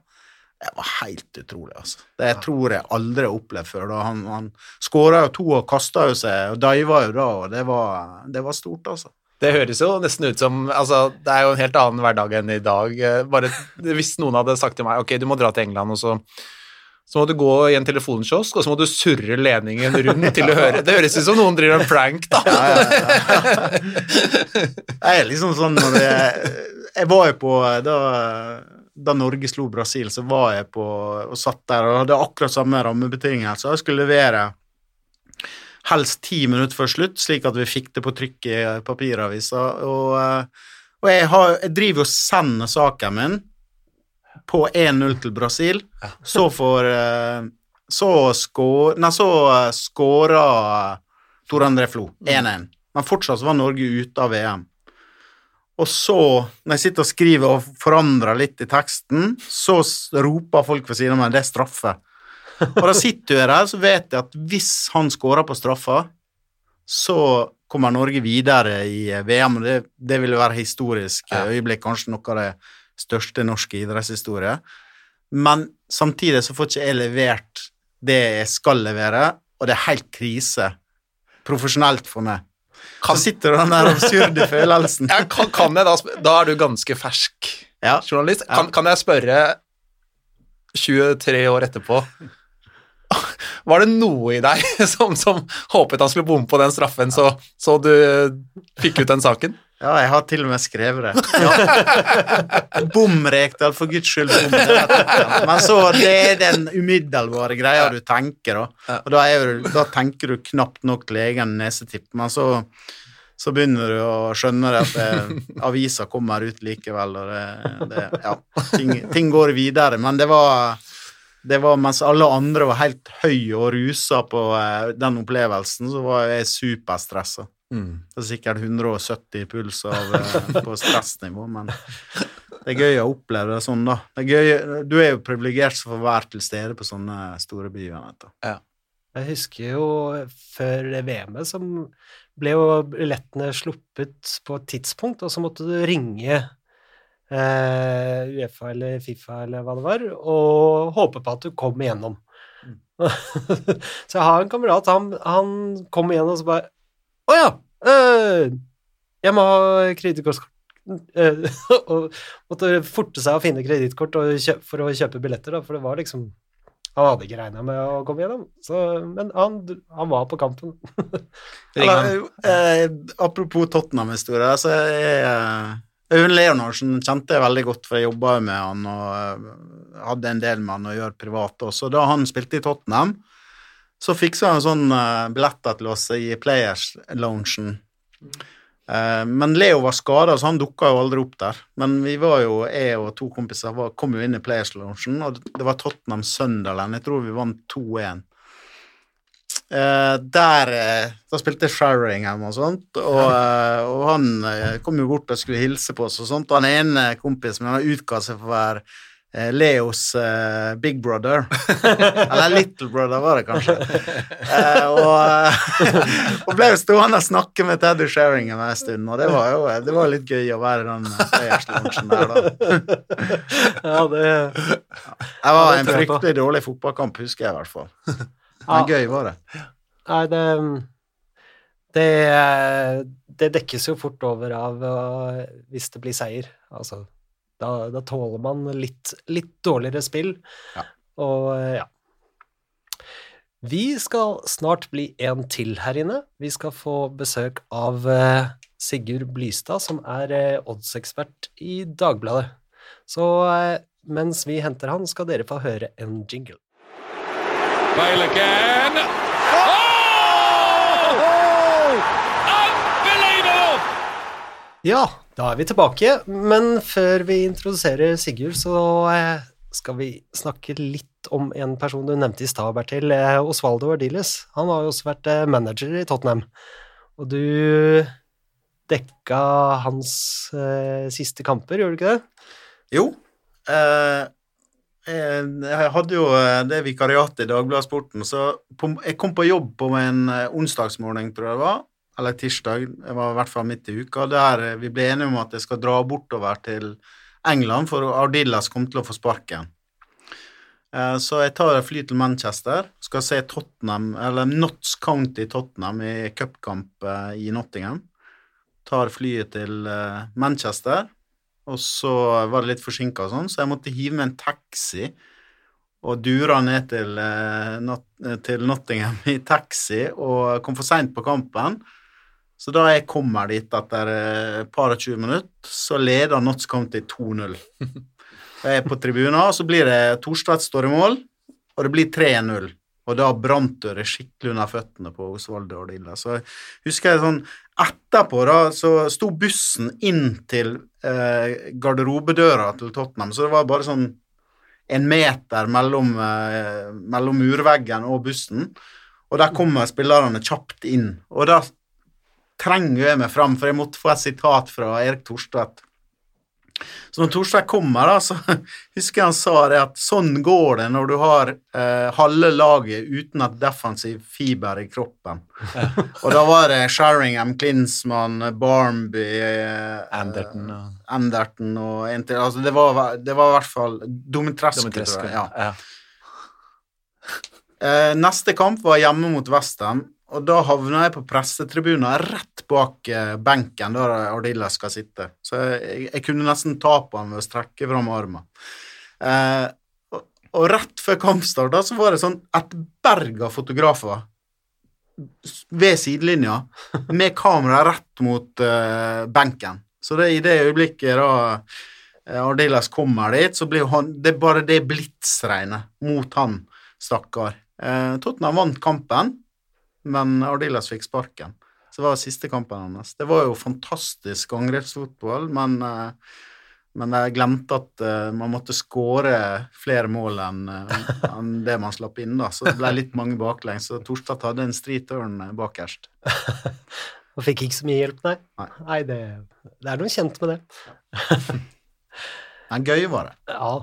det var helt utrolig, altså. Det jeg tror jeg aldri har opplevd før. da. Han, han skåra jo to og kasta jo seg, og diva jo da, og det var, det var stort, altså. Det høres jo nesten ut som altså, Det er jo en helt annen hverdag enn i dag. Eh, Bare Hvis noen hadde sagt til meg ok, du må dra til England, og så, så må du gå i en telefonkiosk, og så må du surre ledningen rundt til å høre Det høres ut som noen driver en prank, da. Jeg er liksom sånn når jeg, jeg var jo på da, da Norge slo Brasil, så var jeg på og satt der og hadde akkurat samme rammebetingelser. Jeg skulle levere helst ti minutter før slutt, slik at vi fikk det på trykk i papiravisa. Og, eh, og jeg, har, jeg driver og sender saken min på 1-0 til Brasil. Så får eh, Så skår... Nei, så eh, skåra Tor André Flo 1-1. Men fortsatt var Norge ute av VM. Og så, når jeg sitter og skriver og forandrer litt i teksten, så roper folk ved siden av meg 'det er straffe'. Og da sitter jeg der, så vet jeg at hvis han scorer på straffa, så kommer Norge videre i eh, VM, det, det vil være historisk ja. øyeblikk, kanskje noe av det største norske idrettshistorie. Men samtidig så får ikke jeg levert det jeg skal levere, og det er helt krise profesjonelt for meg. Kan- Så sitter du den der absurde følelsen. Ja, kan, kan jeg da Da er du ganske fersk Ja. journalist. Kan, kan jeg spørre 23 år etterpå Var det noe i deg som, som håpet han skulle bomme på den straffen, så, så du fikk ut den saken? Ja, jeg har til og med skrevet det. Ja. Bom, Rekdal, for guds skyld, bom. Men så, det er den umiddelbare greia du tenker, da. Og da, er da tenker du knapt nok til egen nesetipp, men så, så begynner du å skjønne at det, avisa kommer ut likevel, og det, det Ja, ting, ting går videre. Men det var det var mens alle andre var helt høye og rusa på eh, den opplevelsen, så var jeg superstressa. Det er sikkert 170 i puls av, eh, på stressnivå, men det er gøy å oppleve det sånn, da. Det er gøy, du er jo privilegert som får være til stede på sånne store begivenheter. Jeg husker jo før VM-et, så ble jo billettene sluppet på et tidspunkt, og så måtte du ringe eh, Uefa eller Fifa eller hva det var, og håpe på at du kom igjennom. så jeg har en kamerat, han, han kom igjennom og så bare Å ja! Øh, jeg må ha kredittkort. Eh, og måtte forte seg å finne kredittkort for å kjøpe billetter, da, for det var liksom han hadde ikke regna med å komme gjennom, så, men han, han var på kampen. Eller, eh, apropos Tottenham-historie, så jeg Øyvind Leonardsen kjente jeg veldig godt, for jeg jobba med han og eh, hadde en del med han å gjøre privat også. Da han spilte i Tottenham, så fiksa han sånn uh, billetter til oss i Players-loungen. Eh, men Leo var skada, så han dukka jo aldri opp der. Men vi var jo, jeg og to kompiser var, kom jo inn i Players-loungen, og det var Tottenham Sunderland. Jeg tror vi vant 2-1. Eh, der eh, Da spilte Sheringham og sånt, og, eh, og han kom jo bort og skulle hilse på oss og sånt, og han ene kompisen min han utga seg for å være Leos big brother. Eller little brother, var det kanskje. Eh, og, og ble jo stående og snakke med Teddy Sheringham en stund, og det var jo det var litt gøy å være i den eh, der, da. ja, det Det var en fryktelig dårlig fotballkamp, husker jeg i hvert fall. Ja. Men gøy var det. Nei, det Det, det dekkes jo fort over av øh, hvis det blir seier. Altså, da, da tåler man litt, litt dårligere spill. Ja. Og øh, ja. Vi skal snart bli en til her inne. Vi skal få besøk av øh, Sigurd Blystad, som er oddsekspert i Dagbladet. Så mens vi henter han, skal dere få høre en jingle. Bale again. Oh! Unbelievable! Ja, da er vi tilbake, men før vi introduserer Sigurd, så eh, skal vi snakke litt om en person du nevnte i stad, Bertil. Eh, Osvaldo Ardiles. Han har jo også vært eh, manager i Tottenham, og du dekka hans eh, siste kamper, gjorde du ikke det? Jo. Eh, jeg hadde jo eh, det vikariatet i Dagbladet Sporten, så jeg kom på jobb på en eh, onsdagsmorgen, tror jeg det var, eller tirsdag, det var i hvert fall midt i uka, der eh, vi ble enige om at jeg skal dra bortover til England, for Ardillas kom til å få sparken. Eh, Så jeg tar et fly til Manchester, skal se Tottenham, eller Notts County Tottenham i cupkamp eh, i Nottingham. Tar flyet til eh, Manchester, og så var det litt forsinka og sånn, så jeg måtte hive med en taxi og dura ned til, eh, eh, til Nottingham i taxi og kom for seint på kampen. Så da jeg kommer dit etter eh, et par og 20 minutter, så leder Notts County 2-0. Jeg er på tribunen, og så blir det Torstvedt står i mål, og det blir 3-0. Og da brant det skikkelig under føttene på Osvaldo Ordilla. Så jeg husker jeg sånn Etterpå da, så sto bussen inn til eh, garderobedøra til Tottenham, så det var bare sånn en meter mellom, eh, mellom murveggen og bussen. Og der kommer spillerne kjapt inn. Og da trenger jeg meg fram, for jeg måtte få et sitat fra Erik Torstvedt. Så når Torstein kommer, da, så husker jeg han sa det at sånn går det når du har eh, halve laget uten et defensiv fiber i kroppen. og da var det Sheringham, Klinsmann, Barmby eh, Anderton og Anderton og en til altså det, var, det var i hvert fall Domitrescu, tror jeg. Ja. Ja. Eh, neste kamp var hjemme mot Westham, og da havna jeg på pressetribunen rett bak eh, benken der Ardilla skal sitte. Så jeg, jeg kunne nesten ta på han ved å strekke fram armen. Eh, og, og rett før kampstart da, så var det sånn et berg av fotografer ved sidelinja med kamera rett mot eh, benken. Så det, i det øyeblikket da eh, Ardillas kommer dit, så blir han Det er bare det blitsregnet mot han, stakkar. Eh, Tottenham vant kampen, men Ardiles fikk sparken. Så det var siste kampen hans. Det var jo fantastisk angrepsfotball, men, eh, men jeg glemte at eh, man måtte skåre flere mål enn en det man slapp inn, da. Så det ble litt mange baklengs. Så Torstad hadde en eh, bakerst. Og fikk ikke så mye hjelp, nei. Nei. det, det er noe kjent med det. Men gøy var det. Ja.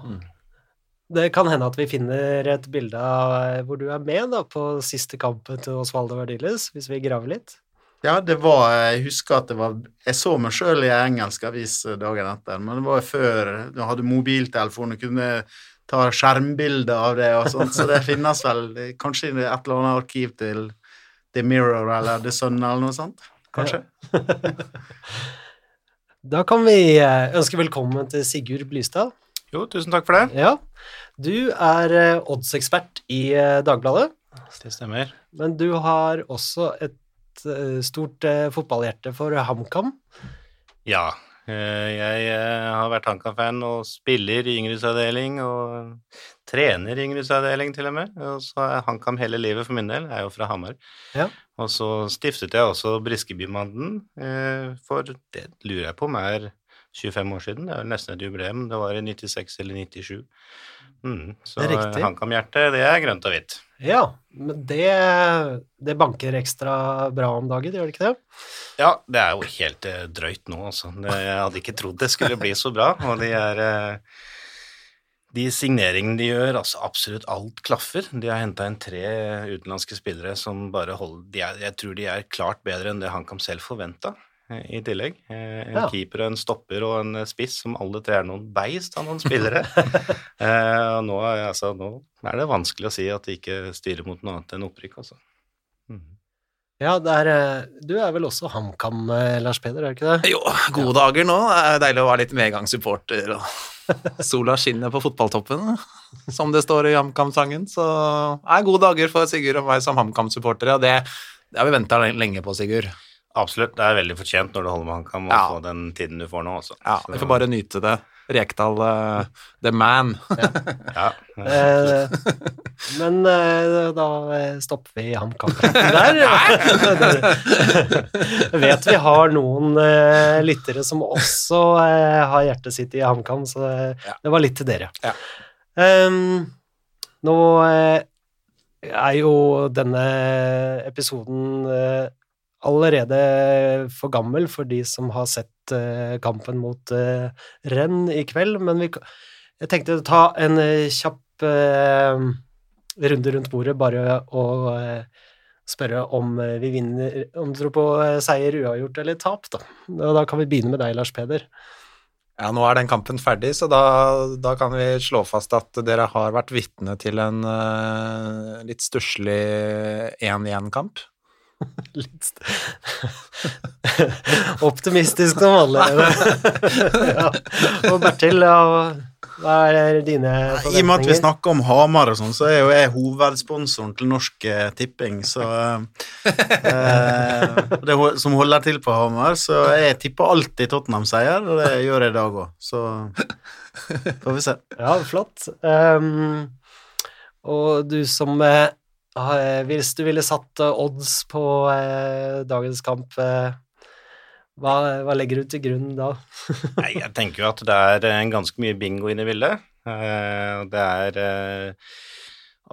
Det kan hende at vi finner et bilde av eh, hvor du er med da, på siste kampen til Osvaldo Verdiles, hvis vi graver litt. Ja, det var Jeg husker at det var Jeg så meg sjøl i en engelsk avis dagen etter, men det var før du hadde mobiltelefon og kunne ta skjermbilde av det og sånt, så det finnes vel kanskje et eller annet arkiv til The Mirror eller The Sun eller noe sånt. Kanskje. Da kan vi eh, ønske velkommen til Sigurd Blystad. Jo, tusen takk for det. Ja, du er eh, oddsekspert i eh, Dagbladet, Det stemmer. men du har også et eh, stort fotballhjerte for HamKam. Ja, jeg har vært HamKam-fan og spiller i yngresavdeling og trener i yngresavdeling til og med. Og så er HamKam hele livet for min del. Jeg er jo fra Hamar. Ja. Og så stiftet jeg også Briskebymanden, for det lurer jeg på om er 25 år siden. Det er nesten et jubileum. Det var i 96 eller 97. Mm, så riktig. HamKam-hjertet, det er grønt og hvitt. Ja, men det, det banker ekstra bra om dagen, gjør det ikke det? Ja, det er jo helt eh, drøyt nå, altså. Jeg hadde ikke trodd det skulle bli så bra. Og de er eh, De signeringene de gjør, altså absolutt alt klaffer. De har henta inn tre utenlandske spillere som bare holder de er, Jeg tror de er klart bedre enn det HamKam selv forventa. I tillegg. Eh, En Ja. keeper, en stopper og en eh, spiss som alle tre er noen beist av noen spillere. eh, og nå, er- altså, nå er det vanskelig å si at de ikke styrer mot noe annet enn opprykk, altså. Mm. Ja, det er, eh, du er vel også HamKam, eh, Lars Peder, er du ikke det? Jo, gode dager nå. Det er deilig å være litt medgangssupporter. og Sola skinner på fotballtoppen, som det står i HamKam-sangen. Så det er gode dager for Sigurd og meg som HamKam-supportere, og det, det har vi venta lenge på, Sigurd. Absolutt. Det er veldig fortjent når du holder med HamKam og Ja. få den tiden du får nå også. Ja, Vi får bare nyte det. Rekdal, uh, the man. ja. Eh, men eh, da stopper vi HamKam-praten der. Vet vi har noen eh, lyttere som også eh, har hjertet sitt i HamKam, så det, Ja. det var litt til dere. Ja. Ehm, nå eh, er jo denne episoden eh, allerede for gammel for de som har sett uh, kampen mot uh, Renn i kveld, men vi, jeg tenkte å ta en uh, kjapp runde rundt bordet, bare å spørre om vi vinner Om du tror på seier, uavgjort eller tap, da. Og da kan vi begynne med deg, Lars Peder. Ja, nå er den kampen ferdig, så da, da kan vi slå fast at dere har vært vitne til en uh, litt stusslig 1-1-kamp. Litt Optimistisk som vanlig. ja. Og Bertil, hva er dine I og med at vi snakker om Hamar og sånn, så er jo jeg hovedsponsoren til Norsk eh, Tipping, så eh, det, Som holder til på Hamar, så jeg tipper alltid Tottenham-seier, og det gjør jeg i dag òg, så får vi se. Ja, flott. Um, og du som eh, Hvis du ville satt eh, odds på eh, dagens kamp, eh, hva, hva legger du til grunn da? Nei, jeg tenker jo at det er eh, ganske mye bingo inne i bildet. Eh, Det er eh,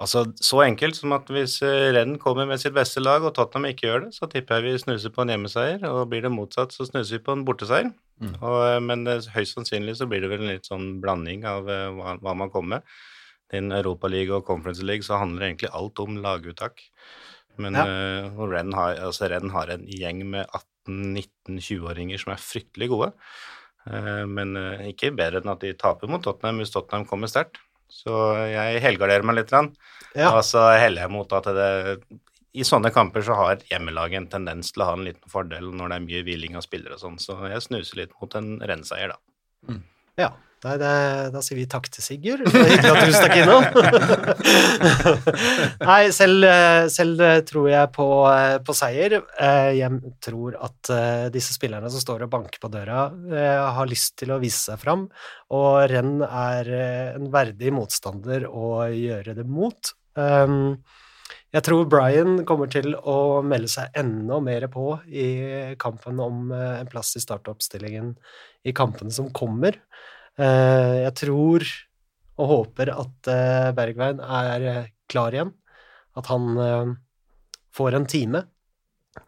altså så enkelt som at hvis eh, Renn kommer med sitt beste lag, og Tottenham ikke gjør det, så tipper jeg vi snuser på en hjemmeseier, og blir det motsatt, så snuser vi på en borteseier. Og, eh, men eh, høyst sannsynlig så blir det vel en litt sånn blanding av eh, hva, hva man kommer med. I en Europaliga og Conference League så handler egentlig alt om laguttak. Men Ja. uh, Renn har, altså Renn har en gjeng med 18-19-20-åringer som er fryktelig gode. Uh, Men uh, ikke bedre enn at de taper mot Tottenham hvis Tottenham kommer sterkt. Så jeg helgarderer meg litt. Ja. Og så heller jeg mot at det i sånne kamper så har hjemmelaget en tendens til å ha en liten fordel når det er mye hviling av spillere og sånn, så jeg snuser litt mot en rennseier, da. Ja, nei, det, da sier vi takk til Sigurd. Hyggelig at du stakk innom. Nei, selv, eh, selv eh, tror jeg på, eh, på seier. Jeg tror at disse spillerne som står og banker på døra, har lyst til å vise seg fram, og Renn er en verdig motstander å gjøre det mot. Um, jeg tror Brian kommer til å melde seg enda mer på i kampen om en plass i startoppstillingen i kampene som kommer. Eh, Jeg tror og håper at eh, Bergveien er eh, klar igjen, at han får en time,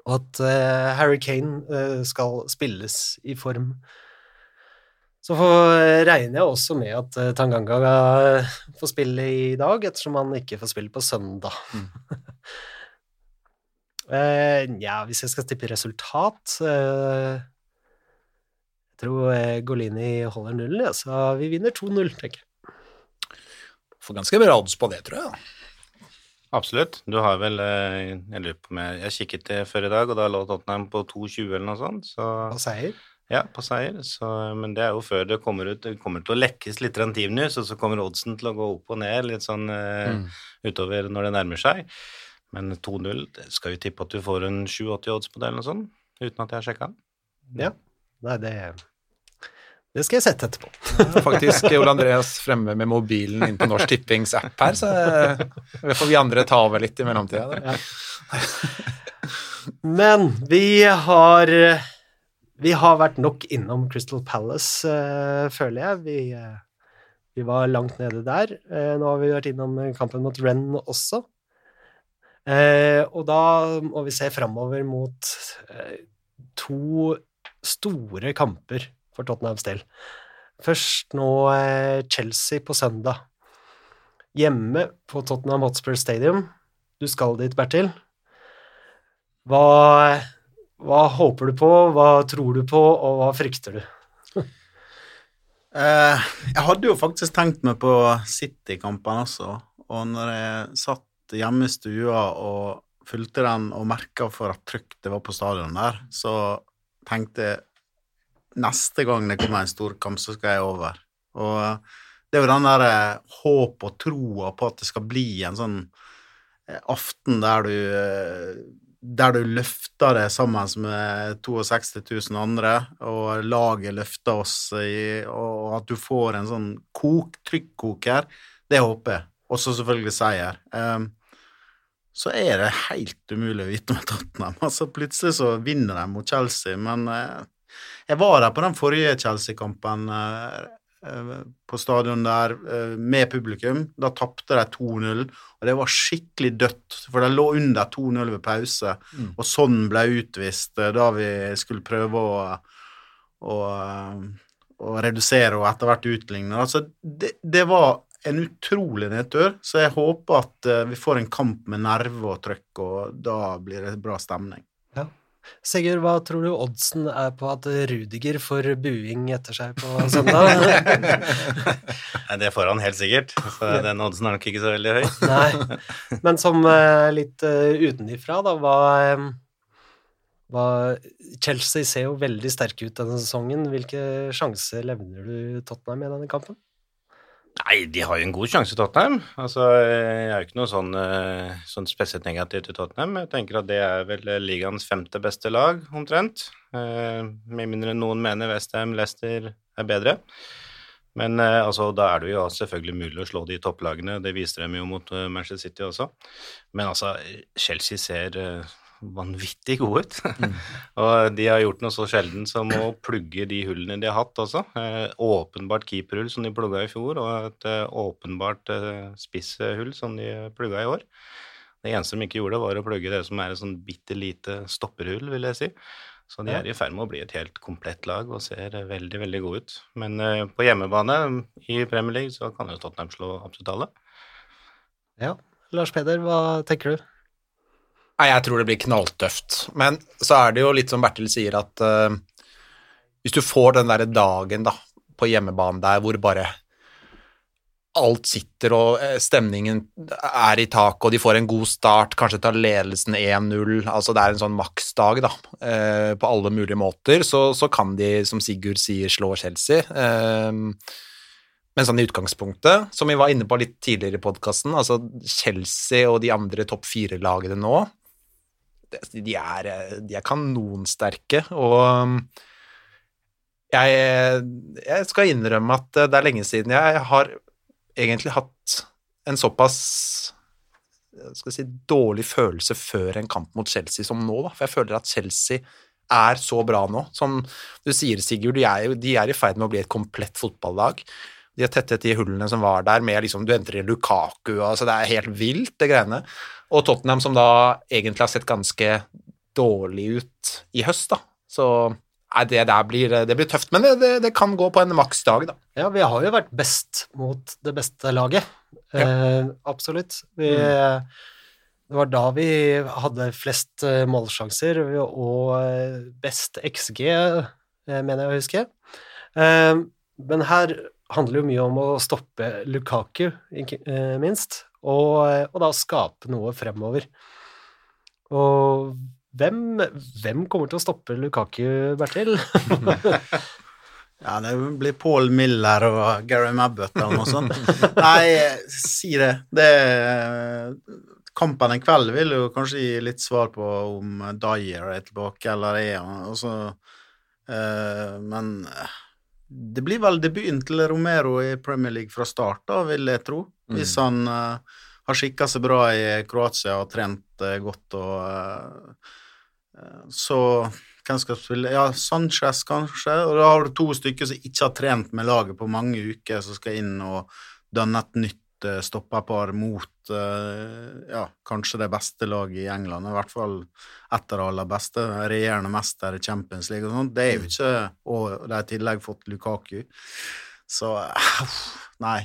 og at Harry Kane skal spilles i form. Så regner jeg også med at Tanganga får spille i dag, ettersom han ikke får spille på søndag. Ja, hvis jeg skal tippe resultat Jeg tror eh, Golini holder nullen, ja, så vi vinner 2-0, tenker jeg. Får ganske bra odds på det, tror jeg. Absolutt. Du har vel eh, Jeg lurer på om jeg Jeg kikket det før i dag, og da lå Tottenham på 2,20 eller noe sånt, så På seier. Ja, på seier. Så, men det er jo før det kommer ut Det kommer til å lekkes litt grann Team News, og så kommer oddsen til å gå opp og ned litt sånn mm. utover når det nærmer seg. Men 2-0 det skal vi tippe at du får en 7-80 odds på det eller noe sånt, uten at jeg har sjekka. Ja. Nei, det Det skal jeg sette etterpå. Faktisk Ole Andreas fremme med mobilen inn på Norsk Tippings app her, så eh, det får vi andre ta over litt i mellomtida. Ja. Men vi har Vi har vært nok innom Crystal Palace, uh, føler jeg. Vi, uh, vi var langt nede der. Uh, nå har vi vært innom kampen mot Renn også. Og da må vi se framover mot to store kamper for Tottenhams del. Først nå eh, Chelsea på søndag. Hjemme på Tottenham Hotspur Stadium. Du skal dit, Bertil. Hva, hva håper du på, hva tror du på, og hva frykter du? Eh, jeg hadde jo faktisk tenkt meg på City-kampene også, og når jeg satt hjemme i stua og fulgte den og merka for at trykk det var på stadion der, så tenkte neste gang det kommer en storkamp, så skal jeg over. Og eh, det er jo den der eh, håp og troa på at det skal bli en sånn eh, aften der du der du løfter det sammen med 62 000 andre, og laget løfter oss, i, og at du får en sånn kok, trykkoker, det håper jeg. Og så selvfølgelig seier. Um, så er det helt umulig å vite med Tottenham. Altså, plutselig så vinner de mot Chelsea, men eh, jeg var der på den forrige Chelsea-kampen uh, uh, på stadion der med publikum. Da tapte de 2-0, og det var skikkelig dødt, for de lå under 2-0 ved pause, Mm. og sånn ble utvist da vi skulle prøve å, å, å redusere og etter hvert utligne. Altså, det, det var en utrolig nedtur, så jeg håper at eh, vi får en kamp med nerve og trøkk, og da blir det bra stemning. Sigurd, hva tror du oddsen er på at Rudiger får buing etter seg på søndag? Nei, Det får han helt sikkert, så den oddsen er nok ikke så veldig høy. Nei. Men som eh, litt uh, utenifra, da, eh, hva Chelsea ser jo veldig sterke ut denne sesongen. Hvilke sjanser levner du Tottenham i denne kampen? Nei, de har jo en god sjanse, Tottenham. Altså, jeg er jo ikke noe sånn, eh, sånn spesielt negativ til Tottenham. Jeg tenker at det er vel ligaens femte beste lag, omtrent. Eh, Med mindre noen mener Westham, Leicester er bedre. Men eh, altså, da er det jo selvfølgelig mulig å slå de topplagene. Det viser dem jo mot eh, Manchester City også. Men altså, Chelsea ser eh, vanvittig gode ut. og de har gjort noe så sjelden som å plugge de hullene de har hatt også. Eh, åpenbart keeperhull som de plugga i fjor, og et eh, åpenbart eh, spisshull som de plugga i år. Det eneste de ikke gjorde, var å plugge det som er et sånn bitte lite stopperhull, vil jeg si. Så de er i ferd med å bli et helt komplett lag og ser eh, veldig, veldig gode ut. Men eh, på hjemmebane i Premier League så kan jo Tottenham slå absolutt alle. Ja. Lars Peder, hva tenker du? Nei, jeg tror det blir knalltøft. Men så er det jo litt som Bertil sier, at uh, hvis du får den derre dagen da, på hjemmebane der hvor bare alt sitter og eh, stemningen er i taket, og de får en god start, kanskje tar ledelsen 1-0, altså det er en sånn maksdag da, uh, på alle mulige måter, så, så kan de, som Sigurd sier, slå Chelsea. Uh, men sånn i utgangspunktet, som vi var inne på litt tidligere i podkasten, altså Chelsea og de andre topp fire-lagene nå, de er, de er kanonsterke, og um, jeg, jeg skal innrømme at det er lenge siden jeg har egentlig hatt en såpass skal jeg si, dårlig følelse før en kamp mot Chelsea som nå, da. For jeg føler at Chelsea er så bra nå. Som du sier, Sigurd, de er, de er i ferd med å bli et komplett fotballag. De har tettet de hullene som var der, med liksom, du entrer i Lukaku, altså det er helt vilt, det greiene. Og Tottenham, som da egentlig har sett ganske dårlig ut i høst, da. Så nei, det der blir, det blir tøft, men det, det, det kan gå på en maksdag, da. Ja, vi har jo vært best mot det beste laget. Eh, absolutt. Vi, Det var da vi hadde flest eh, målsjanser og eh, best XG, eh, mener jeg å huske. Eh, men her handler jo mye om å stoppe Lukaku, ikke minst, og, eh, og da skape noe fremover. Og hvem, hvem kommer til å stoppe Lukaku, Bertil? Ja, det blir Paul Miller og Gary Mabbott eller noe sånt. Nei, si det. det. Kampen en kveld vil jo kanskje gi litt svar på om Dyer er tilbake eller er han. og så, eh, men det blir vel debuten til Romero i Premier League fra start, da, vil jeg tro. Hvis han uh, har skikka seg bra i Kroatia og trent uh, godt og eh, Så hvem skal spille? Ja, Sanchez, kanskje. Og da har du to stykker som ikke har trent med laget på mange uker, som skal inn og danne et nytt eh, stopperpar mot eh, ja, kanskje det beste laget i England. I hvert fall et av de aller beste. Regjerende mester i Champions League og sånt. Det er jo ikke Og de har i tillegg fått Lukaku. Så nei.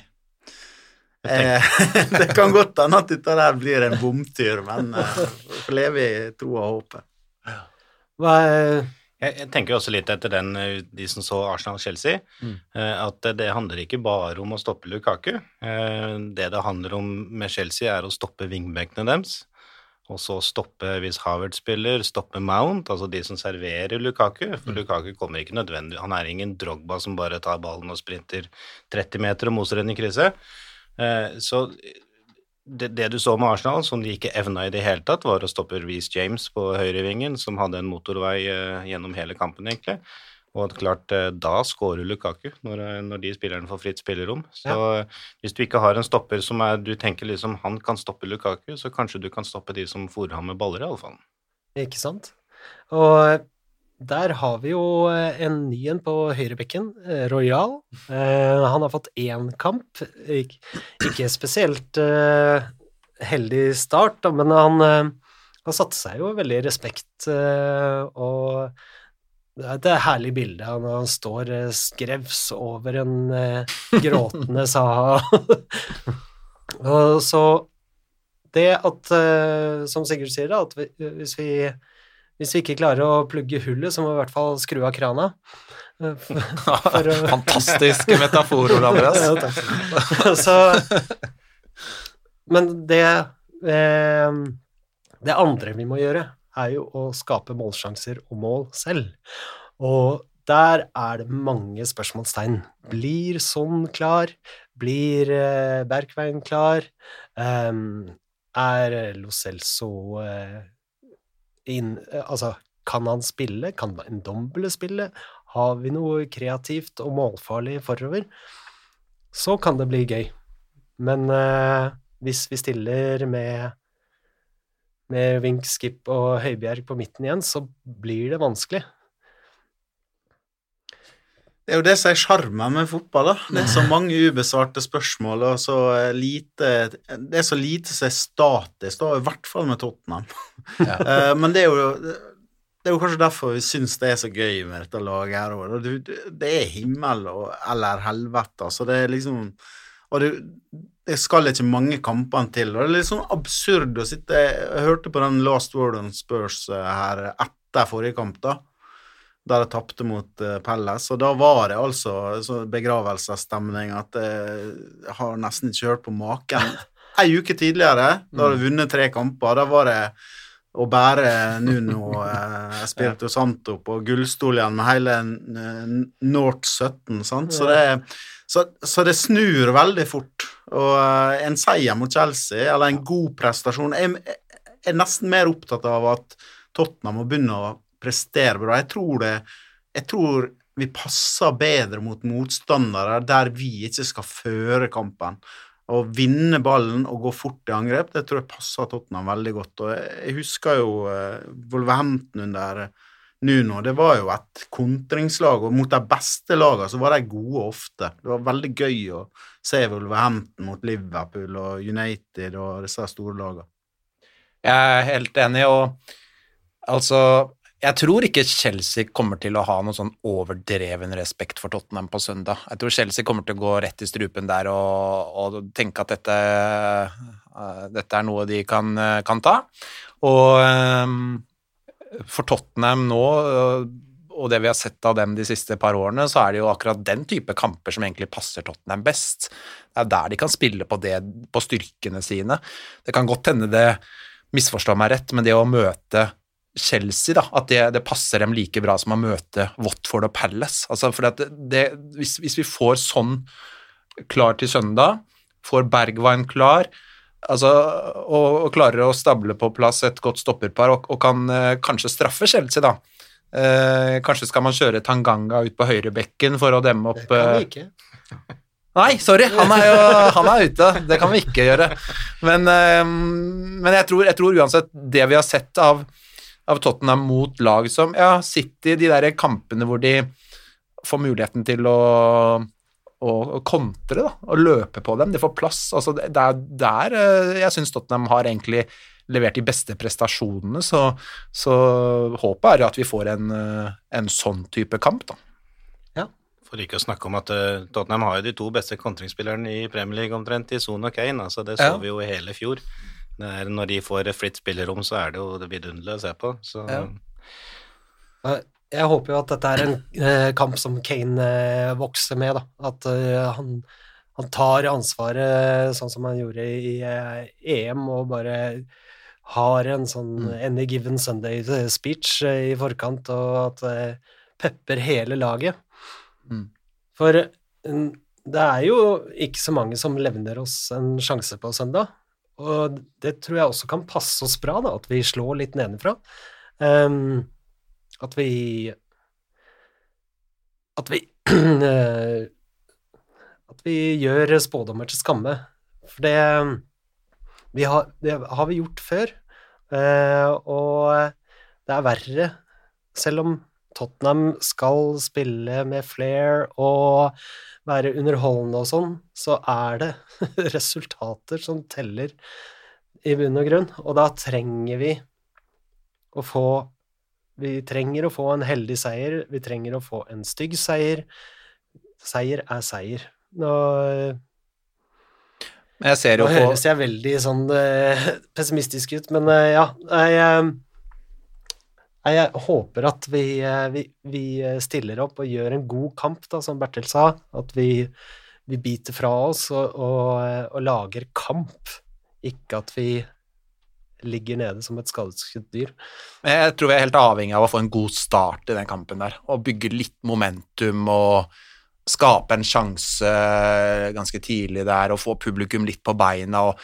Eh, det kan godt hende at dette der blir en bomtur, men eh, vi får leve i troa og håpet. Hva er Jeg, jeg tenker også litt etter den, eh, de som så Arsenal-Chelsea, mm. at det, handler ikke bare om å stoppe Lukaku. Eh, Det det handler om med Chelsea, er å stoppe wingbackene deres. og så stoppe hvis Havert spiller, stoppe Mount, altså de som serverer Lukaku. For Lukaku kommer ikke nødvendig Han er ingen Drogba som bare tar ballen og sprinter 30 meter og moser den i. Eh, Så det, det du så med Arsenal, som de ikke evna i det hele tatt, var å stoppe Reece James på høyrevingen, som hadde en motorvei eh, gjennom hele kampen, egentlig. Og klart, eh, da skårer Lukaku, når, eh, når de spillerne får fritt spillerom. Så ja. hvis du ikke har en stopper som er, du tenker liksom han kan stoppe Lukaku, så kanskje du kan stoppe de som fòrer ham med baller, i alle fall. Ikke sant? Og der har vi jo eh, en ny en på høyrebekken, eh, Royal. Eh, han har fått én kamp. Ik ikke spesielt heldig start, men han, han satte seg jo veldig i respekt, og det er et herlig bilde når han står skrevs over en gråtende Saha. og så det at, som Sigurd sier, da, at vi, hvis vi hvis vi ikke klarer å plugge hullet, så må vi i hvert fall skru av krana. Eh, for- for å- Fantastiske metaforer, Andreas. Ja, takk. Så Men det eh, Det andre vi må gjøre, er jo å skape målsjanser og mål selv. Og der er det mange spørsmålstegn. Blir sånn klar? Blir eh, Bergveien klar? Um, er Lo Celso eh, inn, eh, altså, kan han spille? Kan en dombele spille? Har vi noe kreativt og målfarlig forover? Så kan det bli gøy. Men eh, hvis vi stiller med med Wink, Skip og Høibjerg på midten igjen, så blir det vanskelig. Det er jo det som er sjarmen med fotball. da. Det er så mange ubesvarte spørsmål, og så eh, lite Det er så lite som er statisk, da, i hvert fall med Tottenham. Ja. Men det er jo det er jo kanskje derfor vi syns det er så gøy med dette laget her òg. Det er himmel og, eller helvete, altså. Det er liksom Og det, det skal ikke mange kampene til. Og det er litt sånn absurd å sitte Jeg hørte på den Last Word on Spurs eh, her etter forrige kamp, da der jeg tapte mot uh, Pelles. Og da var det altså så begravelsesstemning at jeg har nesten ikke hørt på maken. Ei uke tidligere, da hadde jeg vunnet tre kamper, da var det å bære Nuno eh, Espirito Santo på gullstol igjen med hele eh, North 17, sant. Så det, så, så det snur veldig fort. Og eh, en seier mot Chelsea, eller en god prestasjon jeg er nesten mer opptatt av at Tottenham må begynne å prestere bra. Jeg tror det Jeg tror vi passer bedre mot motstandere der vi ikke skal føre kampen. Å vinne ballen og gå fort i angrep, det tror jeg passer Tottenham veldig godt. Og jeg husker jo eh, Wolverhampton under Nuno. Det var jo et kontringslag, og mot de beste lagene så var de gode ofte. Det var veldig gøy å se Wolverhampton mot Liverpool og United og disse store lagene. Jeg er helt enig, og altså Jeg tror ikke Chelsea kommer til å ha noen sånn overdreven respekt for Tottenham på søndag. Jeg tror Chelsea kommer til å gå rett i strupen der og, og tenke at dette, uh, dette er noe de kan, uh, kan ta. Og um, for Tottenham nå, uh, og det vi har sett av dem de siste par årene, så er det jo akkurat den type kamper som egentlig passer Tottenham best. Det er der de kan spille på, det, på styrkene sine. Det kan godt hende det misforstår meg rett, men det å møte Chelsea, da, at det, det passer dem like bra som å møte Watford og Palace. Altså, for det, det, hvis, hvis vi får sånn klar til søndag, får Bergwijn klar, altså, og, og klarer å stable på plass et godt stopperpar, og, og kan eh, kanskje straffe Chelsea, da. Eh, kanskje skal man kjøre Tanganga ut på høyrebekken for å demme opp Det kan vi eh, ikke. Nei, sorry, han er jo han er ute. Det kan vi ikke gjøre. Men, eh, men jeg, tror, jeg tror uansett det vi har sett av, av Tottenham mot lag som ja, City, de der kampene hvor de får muligheten til å, å, å kontre, da, og løpe på dem. De får plass. Altså, det er der eh, jeg syns Tottenham har egentlig levert de beste prestasjonene, så, så håpet er jo at vi får en, eh, en sånn type kamp, da. For ikke å snakke om at uh, Tottenham har jo de to beste kontringsspillerne i Premier League omtrent, i Son og Kane. Altså, det så Ja. vi jo i hele fjor. Det er, når de får fritt spillerom, så er det jo det vidunderlig å se på. Så Ja. Eh, Jeg håper jo at dette er en eh, kamp som Kane eh, vokser med, da. At eh, han, han tar ansvaret sånn som han gjorde i eh, EM, og bare har en sånn Any Given Sunday-speech i forkant, og at det pepper hele laget. Mm. For mm, det er jo ikke så mange som levner oss en sjanse på søndag, og det tror jeg også kan passe oss bra, da, at vi slår litt nedenfra. Um, at vi At vi eh, At vi gjør spådommer til skamme. For det, vi har, det har vi gjort før, Uh, og det er verre. Selv om Tottenham skal spille med flair og være underholdende og sånn, så er det resultater som teller i bunn og grunn, og da trenger vi å få Vi trenger å få en heldig seier, vi trenger å få en stygg seier. Seier er seier. Nå, jeg ser jo på høres jeg veldig sånn eh, pessimistisk ut, men eh, ja jeg, jeg håper at vi, eh, vi, vi stiller opp og gjør en god kamp, da, som Bertil sa. At vi, vi biter fra oss og, og, og lager kamp, ikke at vi ligger nede som et skadeskutt dyr. Jeg tror vi er helt avhengig av å få en god start i den kampen der, og bygge litt momentum og skape en sjanse ganske tidlig der og få publikum litt på beina. og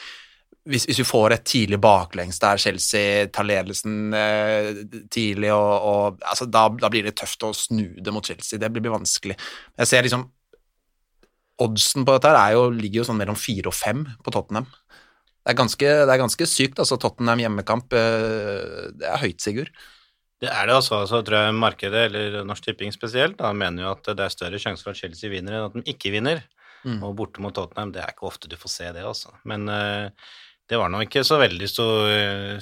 hvis, hvis vi får et tidlig baklengs der Chelsea tar ledelsen eh, tidlig, og, og altså, da, da blir det tøft å snu det mot Chelsea. Det blir, blir vanskelig. Jeg ser liksom Oddsen på dette her er jo, ligger jo sånn mellom fire og fem på Tottenham. Det er ganske, det er ganske sykt, altså. Tottenham hjemmekamp, eh, det er høyt, Sigurd. Det er det altså. Så tror jeg markedet, eller Norsk Tipping spesielt, da, mener jo at det er større sjanse for at Chelsea vinner enn at de ikke vinner. Mm. Og borte mot Tottenham, det er ikke ofte du får se det, altså. Men eh, det var nå ikke så veldig stor,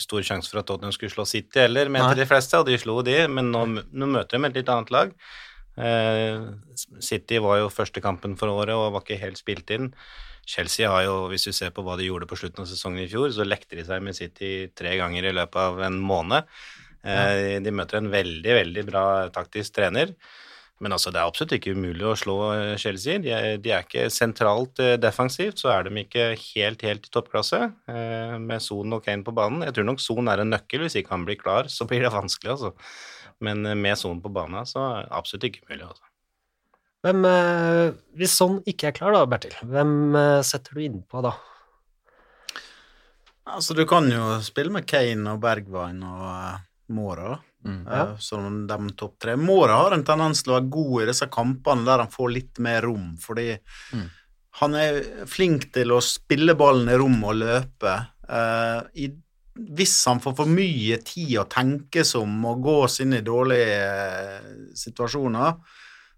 stor sjanse for at Tottenham skulle slå City heller, mente de fleste, og de slo de, men nå, nå møter de et litt annet lag. Eh, City var jo første kampen for året og var ikke helt spilt inn. Chelsea har jo, hvis du ser på hva de gjorde på slutten av sesongen i fjor, så lekte de seg med City tre ganger i løpet av en måned. Eh, De møter en veldig, veldig bra taktisk trener. Men altså, det er absolutt ikke umulig å slå eh, Chelsea. De er, de er ikke sentralt eh, defensivt, så er de ikke helt, helt i toppklasse eh, med Son og Kane på banen. Jeg tror nok Son er en nøkkel. Hvis ikke han blir klar, så blir det vanskelig, altså. Men med Son på banen, så er det absolutt ikke umulig. Altså. Hvem, eh, hvis sånn ikke er klar, da, Bertil, hvem eh, setter du innpå da? Altså, du kan jo spille med Kane og Bergwijn og uh, Mora. Mm. Ja. som de topp tre. Mora har en tendens til å være god i disse kampene der han får litt mer rom, fordi Mm. han er flink til å spille ballen i rom og løpe. Eh, i, hvis han får for mye tid å tenke som og gå oss inn i dårlige eh, situasjoner,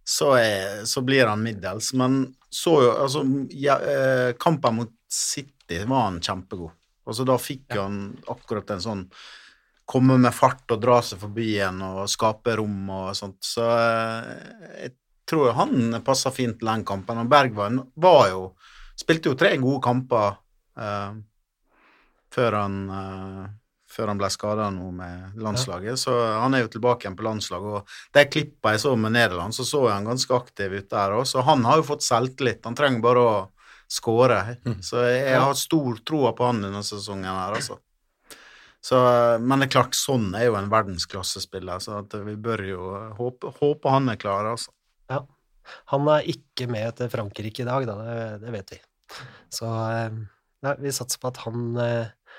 så, er, så blir han middels. Men så jo Altså, ja, eh, kampen mot City var han kjempegod. Altså, da fikk han akkurat en sånn komme med fart og dra seg forbi en og skape rom og sånt. Så eh, jeg tror han passer fint til den kampen. Og Bergvann var jo Spilte jo tre gode kamper eh, før han eh, før han ble skada nå med landslaget, så han er jo tilbake igjen på landslaget. Og de klippa jeg så med Nederland, så så jeg han ganske aktiv ut der òg, så han har jo fått selvtillit. Han trenger bare å skåre. Så jeg har stor tro på han denne sesongen her, altså. Så, men det er klart, sånn er jo en verdensklassespiller, så at vi bør jo håpe, håpe han er klar, altså. Ja. Han er ikke med til Frankrike i dag, da, det, det vet vi. Så ja, vi satser på at han, eh,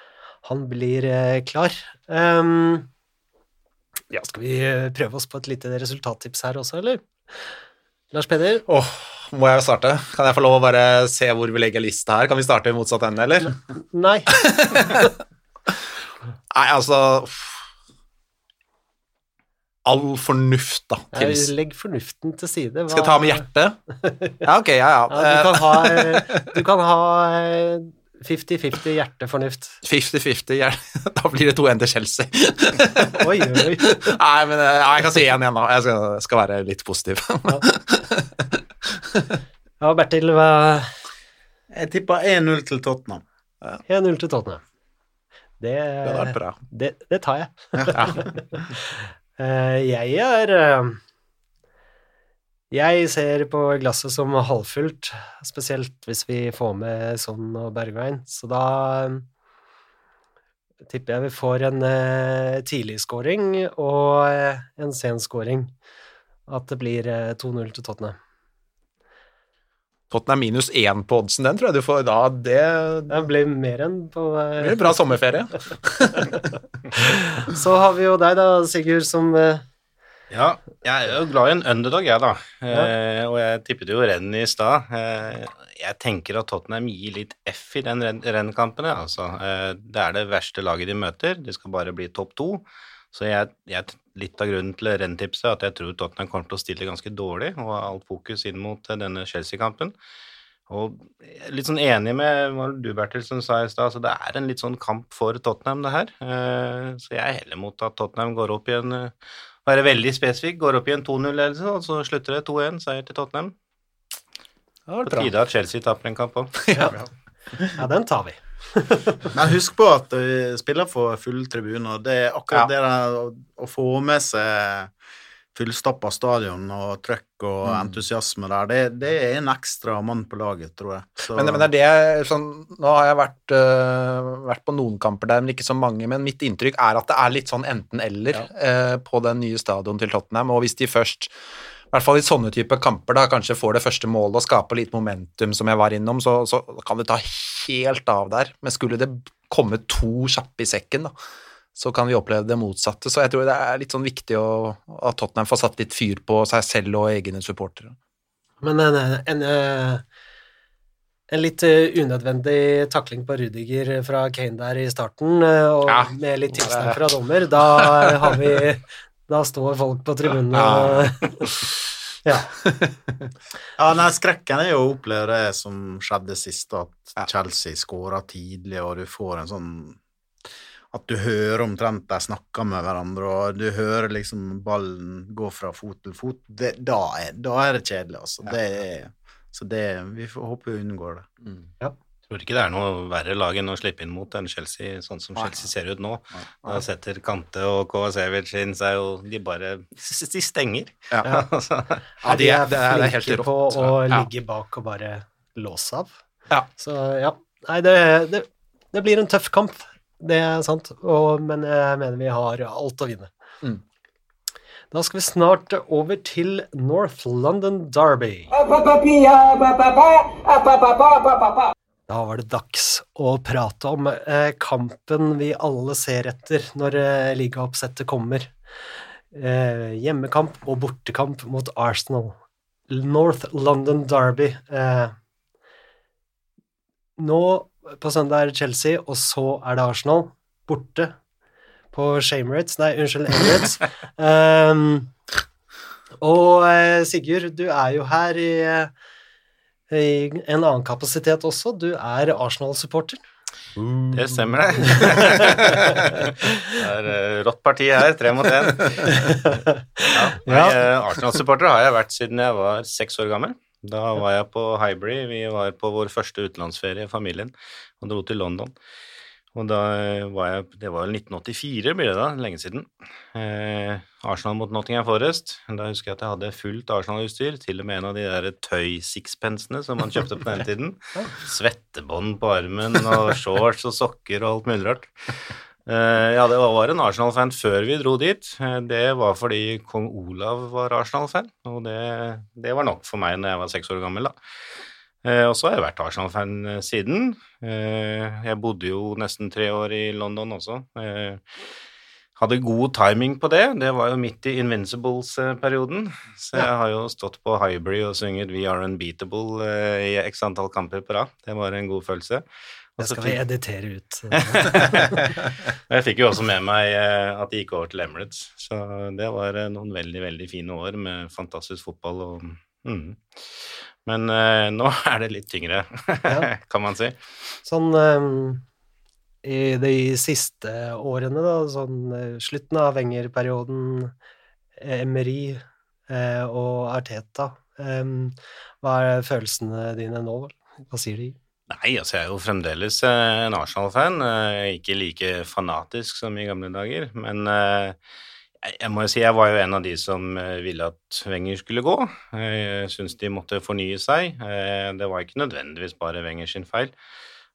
han blir eh, klar. Um, ja, skal vi eh, prøve oss på et lite resultattips her også, eller? Lars Peder? Åh, må jeg starte? Kan jeg få lov å bare se hvor vi legger lista her? Kan vi starte i motsatt ende, eller? Nei. Nei, altså. All fornuft, da. Tils. Legg fornuften til side. Hva- Skal jeg ta med hjertet? Ja, ok, ja, ja. Ja, du kan ha, eh, du kan ha eh, 50-50 hjertefornuft. 50-50, ja. da blir det 2-1 til Chelsea. Oi, oi. Nei, men eh, ja, jeg kan si 1 igjen, da. Jeg skal, skal være litt positiv. Ja, Bertil, hva Jeg tippa 1-0 til Tottenham. 1-0 til Tottenham. Det, Det bra. det, det tar jeg. Ja. Eh, jeg er eh, Jeg ser på glasset som halvfullt, spesielt hvis vi får med Sonn og Bergveien, så da tipper jeg vi får en eh, tidlig scoring og eh, en sen scoring. At det blir eh, 2-0 til Tottenham. Tottenham minus én på oddsen, den tror jeg du får da. Det Det blir mer enn på Det blir bra sommerferie. Så har vi jo deg da, Sigurd, som eh, Ja, jeg er jo glad i en underdog, jeg, da. Eh, og jeg tippet jo renn i stad. Eh, jeg tenker at Tottenham gir litt F i den rennkampen. ja, Altså. Eh, det er det verste laget de møter. De skal bare bli topp to. Så jeg, jeg, litt av grunnen til renntipset at jeg tror Tottenham kommer til å stille ganske dårlig, og har alt fokus inn mot eh, denne Chelsea-kampen. Og litt sånn enig med hva du, Bertil, som sa i stad, så det er en litt sånn kamp for Tottenham, det her. Eh, Så jeg er heller mot at Tottenham går opp i en eh, være veldig spesifikk, går opp i en 2-0-ledelse, og så slutter det 2-1, seier til Tottenham. På tide at Chelsea taper en kamp òg. Ja, den tar vi. Men husk på at vi spiller for fulle tribuner. Det er akkurat det der å, å få med seg fullstappa stadion og trøkk og entusiasme der, det, det er en ekstra mann på laget, tror jeg. Men, men det er det sånn, Nå har jeg vært, øh, vært på noen kamper der, men ikke så mange. Men mitt inntrykk er at det er litt sånn enten-eller øh, på den nye stadion til Tottenham. Og hvis de først, i hvert fall i sånne type kamper, da kanskje får det første målet og skaper litt momentum, som jeg var innom, så, så kan det ta helt av der. Men skulle det komme to kjappe i sekken, da, så kan vi oppleve det motsatte. Så jeg tror det er litt sånn viktig å, at Tottenham får satt litt fyr på seg selv og egne supportere. Men en, en, en litt unødvendig takling på Rudiger fra Kane der i starten, og Ja. med litt tilstand fra dommer, da har vi Da står folk på tribunene og Ja. Ja, nei, skrekken er jo å oppleve det som skjedde sist, at Chelsea skåra tidlig, og du får en sånn At du hører omtrent de snakker med hverandre, og du hører liksom ballen gå fra fot til fot. Det, da, er, da er det kjedelig, altså. Det er, så det Vi får håpe vi unngår det. Tror ikke det er noe verre lag enn å slippe inn mot enn Chelsea, sånn som Chelsea ser ut nå. Da setter Kante og Kovacevic inn seg, og de bare De stenger. Ja. Altså, Ja, de det er er- det er helt flinke på å Ja. ligge bak og bare låse av. Ja. Så ja. Nei, det, det, det blir en tøff kamp, det er sant, og, men jeg mener vi har alt å vinne. Mm. Da skal vi snart over til North London Derby. Da var det dags å prate om eh, kampen vi alle ser etter når eh, ligaoppsettet kommer. Eh, hjemmekamp og bortekamp mot Arsenal. North London Derby. Eh, nå på søndag er det Chelsea, og så er det Arsenal. Borte på Shamerates Nei, unnskyld, Emirates. um, og eh, Sigurd, du er jo her i, i en annen kapasitet også. Du er Arsenal-supporter. det stemmer, det. det er eh, rått parti her, tre mot én. Ja, Ja. eh, Arsenal-supporter har jeg vært siden jeg var seks år gammel. Da var jeg på Highbury. Vi var på vår første utenlandsferie i familien og dro til London. Og da var jeg Det var vel 1984, blir det da, lenge siden. Eh, Arsenal mot Nottingham Forest. Da husker jeg at jeg hadde fullt Arsenal-utstyr, til og med en av de der tøy-sixpensene som man kjøpte på den tiden. Svettebånd på armen og shorts og sokker og alt mulig rart. Eh, ja, det var var en Arsenal-fan før vi dro dit. Eh, Det var fordi kong Olav var Arsenal-fan, og det, det var nok for meg når jeg var seks år gammel, da. Eh, Og så har jeg vært Arsenal-fan eh, siden. Eh, Jeg bodde jo nesten tre år i London også. Eh, Hadde god timing på det. Det var jo midt i Invincibles-perioden. Så jeg har jo stått på Highbury og sunget We Are Unbeatable i x antall kamper på rad. Det var en god følelse. Det skal vi editere ut. jeg fikk jo også med meg at de gikk over til Emirates, så det var noen veldig, veldig fine år med fantastisk fotball og mm. Men eh, nå er det litt tyngre, Ja. kan man si. Sånn ehm, i de siste årene, da, sånn eh, slutten av Wenger-perioden, Emery eh, og Arteta, ehm, hva er følelsene dine nå? Hva sier de? Nei, altså jeg er jo fremdeles eh, en Arsenal-fan. eh, Ikke like fanatisk som i gamle dager, men eh, jeg må jo si jeg var jo en av de som eh, ville at Wenger skulle gå. Jeg syns de måtte fornye seg. Eh, Det var ikke nødvendigvis bare Wenger sin feil.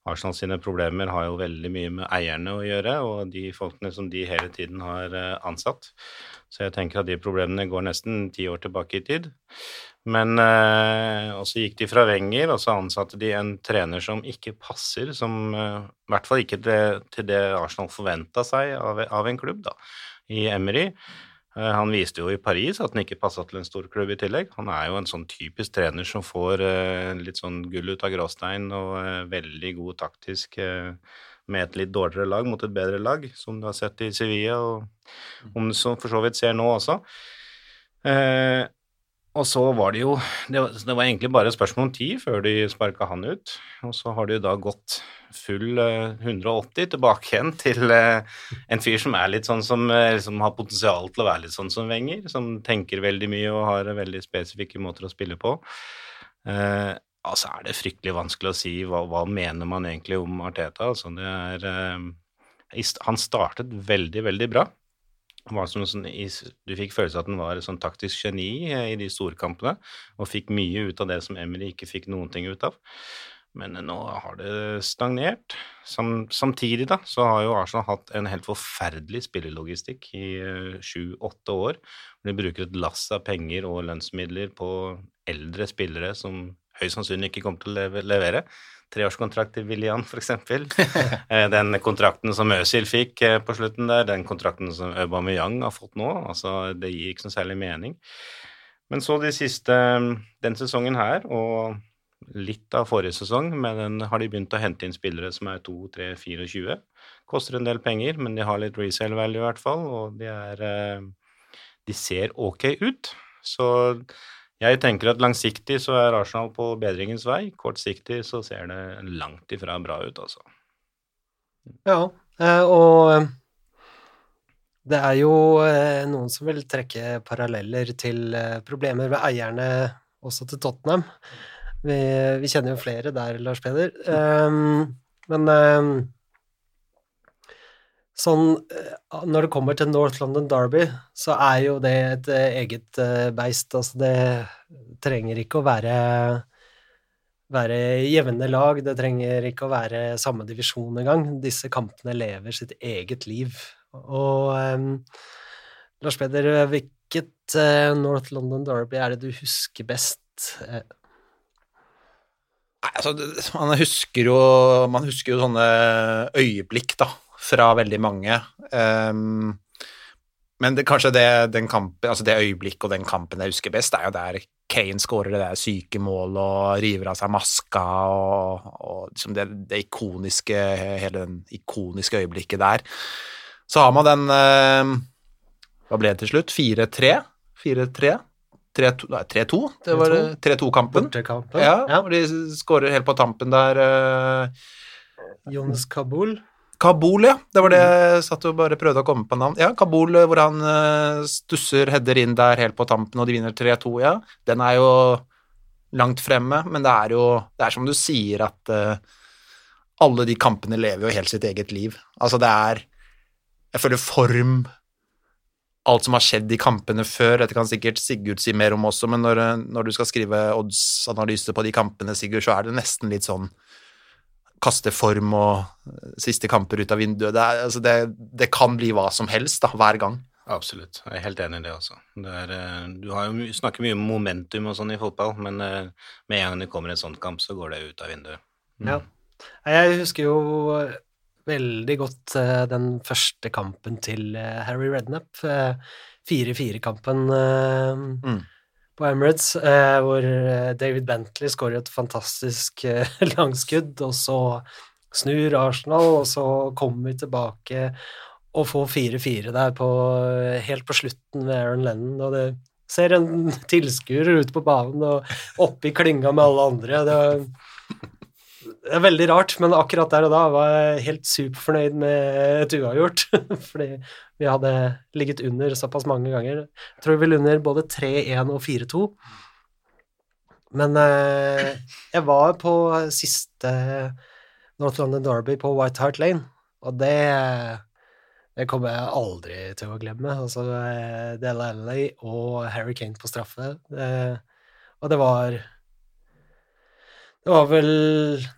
Arsenal sine problemer har jo veldig mye med eierne å gjøre, og de folkene som de hele tiden har eh, ansatt. Så jeg tenker at de problemene går nesten ti år tilbake i tid. Men eh, Og så gikk de fra Wenger, og så ansatte de en trener som ikke passer, som eh, I hvert fall ikke til, det Arsenal forventa seg av, en klubb, da, i Emery. Eh, han viste jo i Paris at han ikke passa til en stor klubb i tillegg. Han er jo en sånn typisk trener som får eh, litt sånn gull ut av gråstein og eh, veldig god taktisk med et litt dårligere lag mot et bedre lag, som du har sett i Sevilla, og om du for så vidt ser nå også. Eh, og så var det jo det var, det var, egentlig bare et spørsmål om tid før de sparka han ut. Og så har det jo da gått full eh, 180 tilbake igjen til eh, en fyr som er litt sånn som liksom har potensial til å være litt sånn som Wenger, som tenker veldig mye og har veldig spesifikke måter å spille på. Eh, altså er det fryktelig vanskelig å si hva, hva mener man egentlig om Arteta. Altså det er eh, Han startet veldig, veldig bra. Sånn, du fikk følelsen av at han var et sånn taktisk geni eh, i de store kampene, og fikk mye ut av det som Emily ikke fikk noen ting ut av. Men nå har det stagnert. Sam, samtidig da, så har jo Arsenal hatt en helt forferdelig spillelogistikk i uh, sju-åtte år. De bruker et lass av penger og lønnsmidler på eldre spillere som høyst sannsynlig ikke kommer til å levere. Treårskontrakt til William, f.eks. Eh, den kontrakten som Øzil fikk eh, på slutten der, den kontrakten som Aubameyang har fått nå, altså det gir ikke noe særlig mening. Men så de siste Den sesongen her, og litt av forrige sesong, med den har de begynt å hente inn spillere som er 2, 3, 24. Koster en del penger, men de har litt resale value i hvert fall, og de er eh, De ser ok ut. Så jeg tenker at langsiktig så er Arsenal på bedringens vei. Kortsiktig så ser det langt ifra bra ut, altså. Ja, eh, og eh, det er jo eh, noen som vil trekke paralleller til problemer ved eierne også til Tottenham. Vi, vi kjenner jo flere der, Lars Peder. Men sånn eh, Når det kommer til North London Derby, så er jo det et eh, eget eh, beist. Altså, det trenger ikke å være være jevne lag, det trenger ikke å være samme divisjon engang. Disse kampene lever sitt eget liv. Og um, Lars Peder, hvilket uh, North London Derby er det du husker best? Nei, altså, man husker jo Man husker jo sånne øyeblikk, da fra veldig mange. Um, men det, kanskje det, kampen, altså det øyeblikket og den kampen jeg husker best, er jo der Kane skårer det der syke målet og river av seg maska og, og liksom det, det, ikoniske Hele den ikoniske øyeblikket der. Så har man den uh, Hva ble det til slutt? 4-3? 4-3? 3-2, det var 3-2-kampen. Ja, ja. hvor de skårer helt på tampen der. Uh, Jonas Kabul. Kabul, ja. Det var det jeg satt og bare prøvde å komme på navn. Ja, Kabul, hvor han uh, stusser, header inn der helt på tampen, og de vinner 3-2, ja. Den er jo langt fremme, men det er jo Det er som du sier, at uh, alle de kampene lever jo helt sitt eget liv. Altså, det er Jeg føler form Alt som har skjedd i kampene før, dette kan sikkert Sigurd si mer om også, men når, når du skal skrive oddsanalyse på de kampene, Sigurd, så er det nesten litt sånn kaste form og eh, siste kamper ut av vinduet. Det, er, altså det, det kan bli hva som helst, da, hver gang. Absolutt, jeg er helt enig i det også. Det er, eh, du har jo snakker mye om momentum og sånn i fotball, men eh, med en gang det kommer en sånn kamp, så går det ut av vinduet. Mm. Ja. Jeg husker jo veldig godt den første kampen til Harry Rednap. 4-4-kampen. Mm på Emirates, eh, hvor eh, David Bentley skårer et fantastisk eh, langskudd, og så snur Arsenal, og så kommer vi tilbake og får 4-4 der på, helt på slutten ved Aaron Lennon, og det ser en tilskuer ute på banen og oppe i klynga med alle andre. Det var det er veldig rart, men akkurat der og da var jeg helt superfornøyd med et uavgjort. Fordi vi hadde ligget under såpass mange ganger. Jeg tror vi ville under både 3-1 og 4-2. Men eh, jeg var på siste North London Derby på White Hart Lane, og det, det kommer jeg aldri til å glemme. Altså eh, Alley og Harry Kane på straffe. Det, og det var Det var vel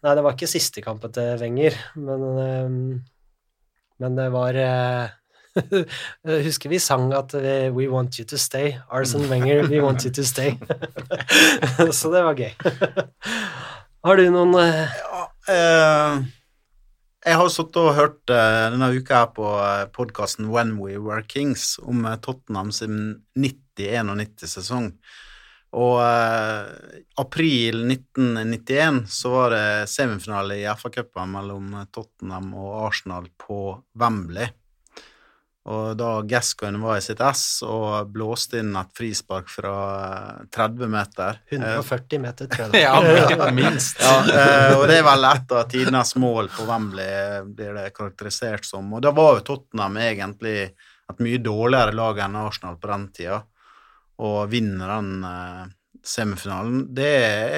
Nei, det var ikke siste kampen til Wenger, men, eh, men det var eh, Jeg husker vi sang at eh, We want you to stay. Arson Wenger, we want you to stay. Så det var gøy. Har du noen ja, Eh, jeg har sittet og hørt eh, denne uka her på podkasten When We Were Kings om eh, Tottenham sin 90-91-sesong. Og eh, april 1991 så var det semifinale i FA-cupen mellom Tottenham og Arsenal på Wembley. Og da Gascoigne var i sitt ess og blåste inn et frispark fra eh, 30 meter. Eh, 140 meter, tror jeg Ja, minst. ja, eh, og det er vel et av tidenes mål på Wembley, blir det karakterisert som. Og da var jo Tottenham egentlig et mye dårligere lag enn Arsenal på den tida, og vinner den eh, semifinalen. Det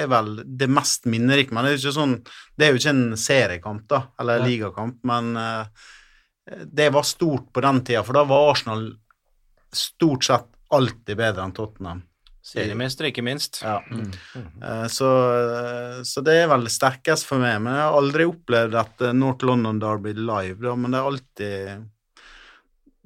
er vel det mest minnerike, men det er jo ikke sånn Det er jo ikke en seriekamp, da, eller ja. ligakamp, men eh, det var stort på den tida, for da var Arsenal stort sett alltid bedre enn Tottenham. Seriemester, ikke minst. Ja. Mm. Så, så det er vel det sterkeste for meg. Men jeg har aldri opplevd et eh, North London Derby live, da, men det er alltid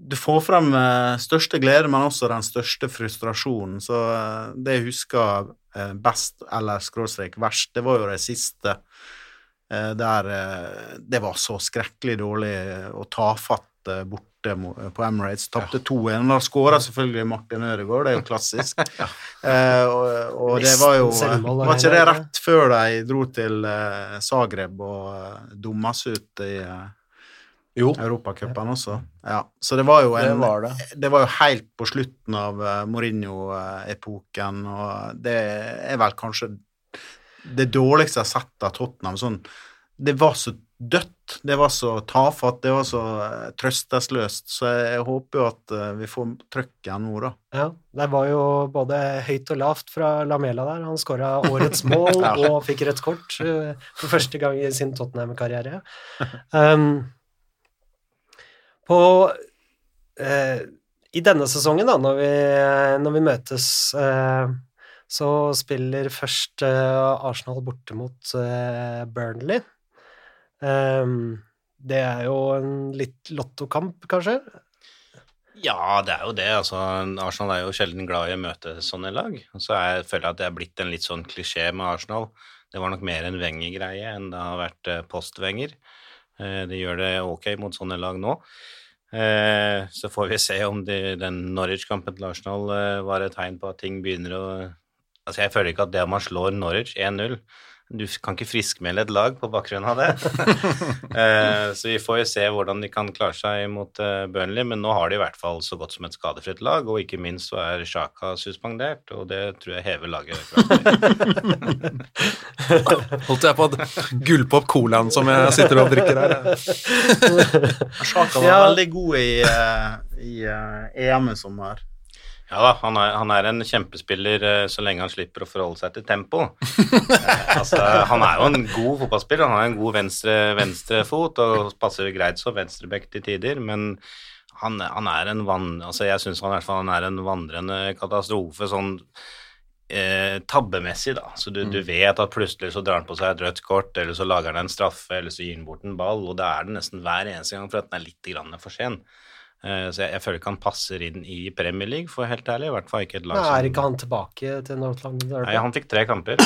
Du får frem eh, største glede, men også den største frustrasjonen. Så eh, det jeg husker eh, best, eller skråstrek verst, det var jo det siste. Der det var så skrekkelig dårlig og tafatt fatt borte på Emirates. Tapte 2-1. Da skåra selvfølgelig Martin Ødegaard, det er jo klassisk. Eh, og, og det var jo Var ikke det rett før de dro til Zagreb og dummes ut i Jo, Europacupen også? Ja. Så det var jo det var det. det var jo helt på slutten av uh, Mourinho-epoken, og det er vel kanskje det dårligste jeg har sett av Tottenham. Sånn, det var så dødt, det var så tafatt, det var så uh, trøstesløst, så jeg håper jo at uh, vi får trøkk igjen nå, da. Ja, det var jo både høyt og lavt fra Lamela der. Han skåra årets mål Ja. og fikk rødt kort eh, for første gang i sin Tottenham-karriere. Um, på eh, I denne sesongen, da, når vi, når vi møtes, eh, så spiller først uh, Arsenal borte mot uh, Burnley. Um, det er jo en litt lottokamp, kanskje? Ja, det er jo det. altså Arsenal er jo sjelden glad i å møte sånne lag. Så jeg føler at det er blitt en litt sånn klisjé med Arsenal. Det var nok mer en Wenger-greie enn det har vært uh, post-Wenger. De gjør det ok mot sånne lag nå. Eh, Så får vi se om de, den Norwich-kampen til Arsenal eh, var et tegn på at ting begynner å Altså, jeg føler ikke at det om man slår Norwich 1-0 Du kan ikke friskmelde et lag på bakgrunn av det. Eh, Så vi får jo se hvordan de kan klare seg mot eh, Burnley, men nå har de i hvert fall så godt som et skadefritt lag, og ikke minst så er Sjaka suspendert, og det tror jeg hever laget. Holdt jeg på å gulpe opp colaen som jeg sitter og drikker her. Sjaka var Ja. veldig god i, eh, i eh, EM i sommer. Ja da, han er, han er en kjempespiller eh, så lenge han slipper å forholde seg til tempo. Eh, altså, han er jo en god fotballspiller, han har en god venstre, venstrefot og passer greit som venstrebekk til tider, men han, han er en van, Altså, jeg syns han i hvert fall han er en vandrende katastrofe sånn eh, tabbemessig, da. Så du, du vet at plutselig så drar han på seg et rødt kort, eller så lager han en straffe, eller så gir han bort en ball, og det er det nesten hver eneste gang for at den er litt grann for sen. Eh, Så jeg, jeg føler ikke han passer inn i Premier League, for helt ærlig. I hvert fall ikke et lag som er ikke han tilbake til North London Derby? Nei, han fikk tre kamper.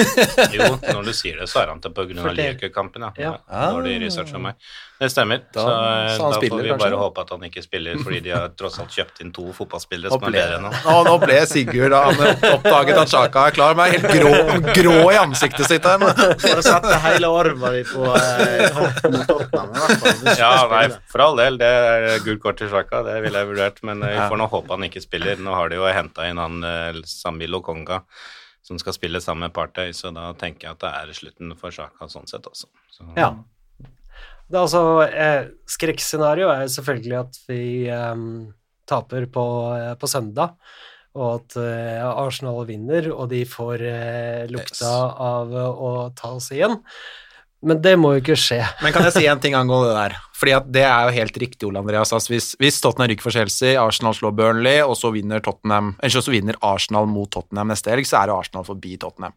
jo, når du sier det, så er han til på grunn av Liverpool-kampen, ja. Ja. Ah. Når research av meg. Det stemmer. Da- så så eh, da spiller får vi kanskje, bare håpe at han ikke spiller, fordi de har tross alt kjøpt inn to fotballspillere som er bedre enn han. nå, nå ble Sigurd da han oppdaget at Sjaka er klar, men er helt grå, grå i ansiktet sitt her. nå. Bare sette hele arven din på eh, Ja, nei, for all del, det er gult kort til Sjaka, det ville jeg vurdert, men eh, vi får nå håpe han ikke spiller. Nå har de jo henta inn han eh, Samilo Konga, som skal spille sammen med Partøy, så da tenker jeg at det er slutten for Sjaka sånn sett også. Så, Ja. Det er altså, eh, skrekkscenario er selvfølgelig at vi eh, taper på, eh, på søndag, og at eh, Arsenal vinner, og de får lukta Yes. av å ta oss igjen. Men det må jo ikke skje. Men kan jeg si en ting angående det der? Fordi at det er jo helt riktig, Ole Andreas. Altså hvis, hvis Tottenham rykker for Chelsea, Arsenal slår Burnley, og så vinner, eller så vinner Arsenal mot Tottenham neste helg, så er det Arsenal forbi Tottenham.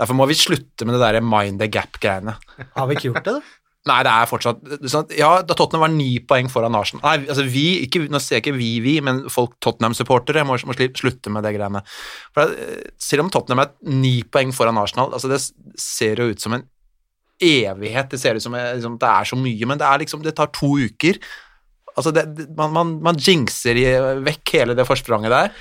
Derfor må vi slutte med det derre mind the gap-greiene. Har vi ikke gjort det, da? Nei, det er fortsatt sånn, Ja, da Tottenham var ni poeng foran Arsenal Nei, altså vi, ikke, nå ser jeg ikke vi, vi, men folk Tottenham-supportere må, må slutte med det greiene. For Selv om Tottenham er ni poeng foran Arsenal, altså det ser jo ut som en evighet. Det ser ut som eh, liksom, det er så mye, men det er liksom Det tar to uker. Altså, det, man, man, man jinxer vekk hele det forspranget der.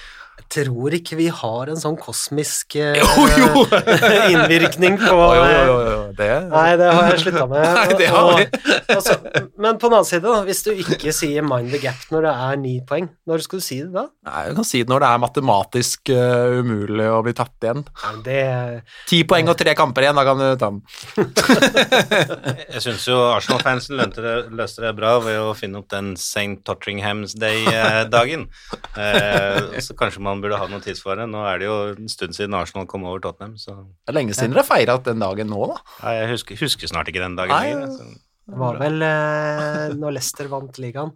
Tror ikke vi har en sånn kosmisk eh, Jo, jo! innvirkning på Å, jo, jo, jo, jo, det Nei, det har jeg slutta med. Nei, det har vi. Og- og så- men på den annen side, da, hvis du ikke sier mind the gap når det er ni poeng, når skal du si det da? Nei, Du kan si det når det er matematisk uh, umulig å bli tatt igjen. Nei, det Ti poeng og tre kamper igjen, da kan du ta den. Jeg syns jo Arsenal-fansen løste det bra ved å finne opp den St. Tottingham's Day-dagen. Eh, så kanskje man burde ha noe tidsfare. Nå er det jo en stund siden Arsenal kom over Tottenham, så Det er lenge siden dere har feira den dagen nå, da. Nei, jeg husker, husker snart ikke den dagen lenger. Så. Det var vel eh, når Leicester vant ligaen.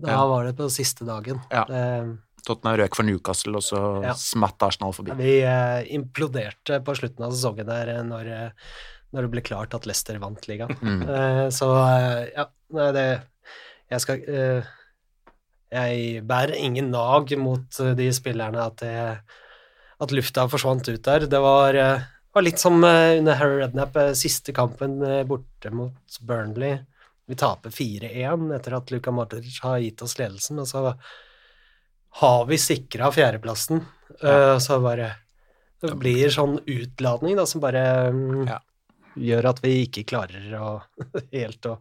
Da Ja. var det på siste dagen. Ja. Det, Tottenham røk for Newcastle, og så Ja. smatt Arsenal forbi. vi eh, imploderte på slutten av sesongen der eh, når, eh, når det ble klart at Leicester vant ligaen. Mm. Eh, så eh, ja, det Jeg skal eh, Jeg bærer ingen nag mot eh, de spillerne at, det, at lufta forsvant ut der. Det var, eh, var litt som eh, under Harry Redknapp, eh, siste kampen borte mot Burnley. Vi taper 4-1 etter at Luka Modric har gitt oss ledelsen, og så har vi sikra fjerdeplassen. Ja. så bare Det blir sånn utladning da, som bare mm, Ja. gjør at vi ikke klarer å helt å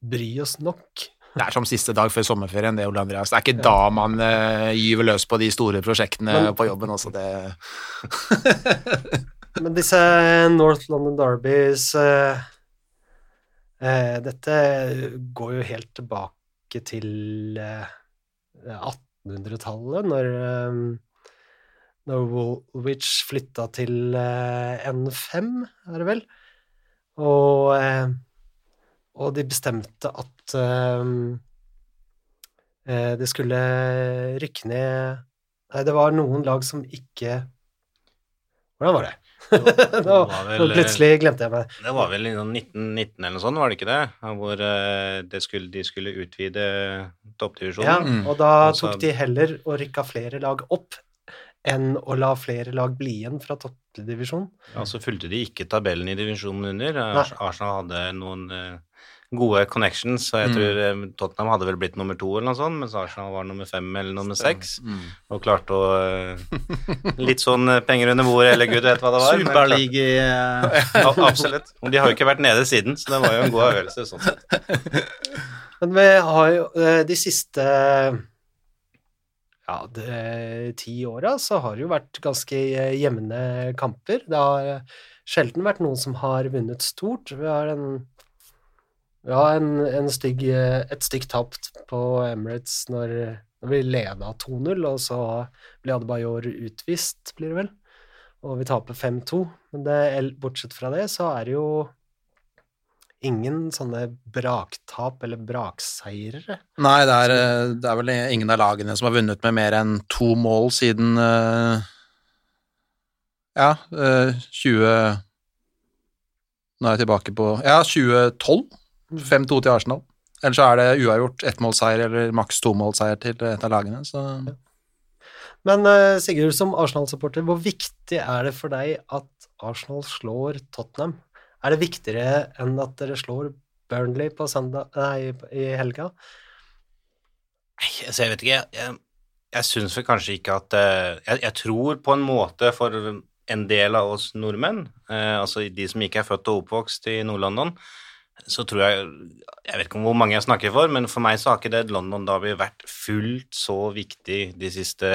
bry oss nok. Det er som siste dag før sommerferien, det, Ole Andreas. Det er ikke da man uh, gyver løs på de store prosjektene Men- på jobben også, det Men disse North London Derbys uh, uh, Dette går jo helt tilbake til eh, 1800-tallet, når, eh, når Woolwich flytta til eh, N5, er det vel? Og, eh, og de bestemte at eh, eh, det skulle rykke ned Nei, det var noen lag som ikke Hvordan var det? Nå, vel, plutselig glemte jeg meg. Det var vel i sånn 1919 eller noe sånt, var det ikke det? Hvor eh, det skulle, de skulle utvide toppdivisjonen. Ja, toppdivisjonen. og da tok de heller og rykka flere lag opp enn å la flere lag bli igjen fra toppdivisjon. Ja, så fulgte de ikke tabellen i divisjonen under. Nei. Arsenal hadde noen gode connections, så jeg Mm. tror eh, Tottenham hadde vel blitt nummer to eller noe sånt, mens Arsenal var nummer fem eller nummer seks. Mm. Og klarte å eh, Litt sånn eh, penger under bordet, eller gud vet hva det var. Superliga Ja, absolutt. Og de har jo ikke vært nede siden, så det var jo en god øvelse sånn sett. Men vi har jo de siste ja, de, ti åra så har det jo vært ganske jevne kamper. Det har sjelden vært noen som har vunnet stort. Vi har en har en, en stygg, eh, et stygt tap på Emirates når, når vi leda 2-0, og så ble Adebayor utvist, blir det vel. Og vi taper 5-2. Men det, bortsett fra det, så er det jo ingen sånne braktap eller brakseirere. Nei, det er, eh, det er vel ingen av lagene som har vunnet med mer enn to mål siden eh, Ja, eh, 20 Nå er jeg tilbake på Ja, 2012. 5-2 til Arsenal. Eller så er det uavgjort ettmålseier eller maks tomålseier til et av lagene. Så Men eh, Sigurd, som Arsenal-supporter, hvor viktig er det for deg at Arsenal slår Tottenham? Er det viktigere enn at dere slår Burnley på søndag, nei, i helga? Nei, altså, jeg vet ikke. Jeg, jeg, jeg syns vel kanskje ikke at eh, jeg, jeg tror på en måte for en del av oss nordmenn, eh, altså de som ikke er født og oppvokst i Nord-London, så tror jeg Jeg vet ikke om hvor mange jeg snakker for, men for meg så har ikke det London Derby vært fullt så viktig de siste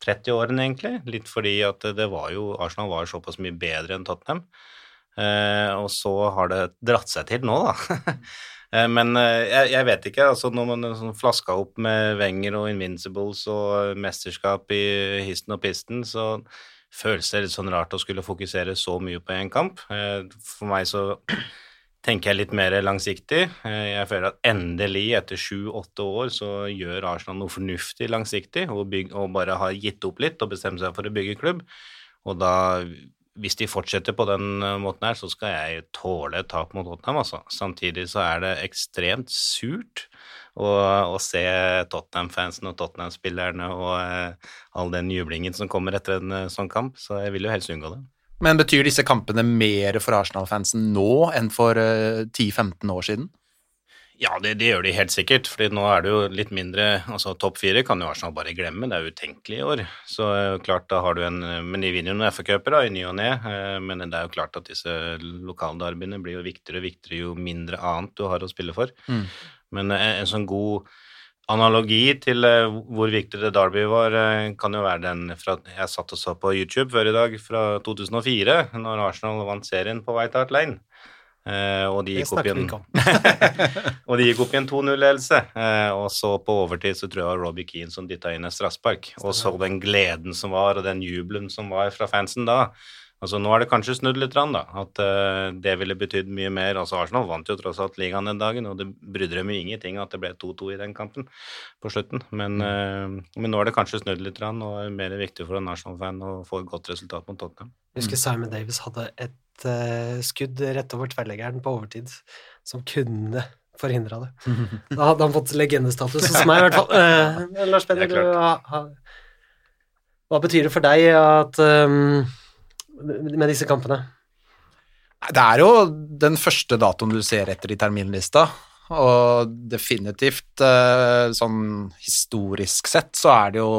30 årene, egentlig. Litt fordi at det var jo Arsenal var såpass mye bedre enn Tottenham. Eh, og så har det dratt seg til nå, da. Eh, Men eh, jeg, jeg vet ikke. altså Når man sånn flaska opp med Wenger og Invincibles og mesterskap i histen og pisten, så føles det litt sånn rart å skulle fokusere så mye på én kamp. Eh, For meg så tenker jeg litt mer langsiktig. Eh, Jeg føler at endelig, etter sju-åtte år, så gjør Arsenal noe fornuftig langsiktig, og, bygge, og bare har gitt opp litt og bestemt seg for å bygge klubb. Og da, hvis de fortsetter på den eh, måten her, så skal jeg tåle et tap mot Tottenham, altså. Samtidig så er det ekstremt surt å, å se Tottenham-fansen og Tottenham-spillerne og eh, all den jublingen som kommer etter en sånn kamp, så jeg vil jo helst unngå det. Men betyr disse kampene mer for Arsenal-fansen nå enn for eh, 10-15 år siden? Ja, det, det gjør de helt sikkert, fordi nå er det jo litt mindre altså Topp fire kan jo Arsenal bare glemme, det er utenkelig i år. Så eh, klart, da har du en Men de vinner jo noen FA-cuper i ny og ne, eh, men det er jo klart at disse lokalderbyene blir jo viktigere og viktigere jo mindre annet du har å spille for. Mm. Men en, en sånn god analogi til eh, hvor viktig det Derby var, eh, kan jo være den fra Jeg satt og så på YouTube før i dag fra 2004, når Arsenal vant serien på White Hart Lane. Eh, og de en og de gikk opp i en 2-0-ledelse. Eh, og så på overtid så tror jeg det var Robbie Keane som dytta inn et straffespark. Og så den gleden som var, og den jubelen som var fra fansen da. Altså Nå er det kanskje snudd litt, grann, da. At uh, det ville betydd mye mer. Altså Arsenal vant jo tross alt ligaen den dagen, og det brydde dem jo ingenting at det ble 2-2 i den kampen på slutten. Men, uh, men nå er det kanskje snudd litt, grann, og er mer viktig for en Arsenal-fan å få et godt resultat mot Tottenham. Jeg husker Simon Davis hadde et uh, skudd rett over tverrleggeren på overtid som kunne forhindra det. Da hadde han fått legendestatus hos meg, i hvert fall. Lars Peder, er ha- hva betyr det for deg at um, med disse kampene? Det er jo den første datoen du ser etter i terminlista, og definitivt eh, sånn historisk sett så er det jo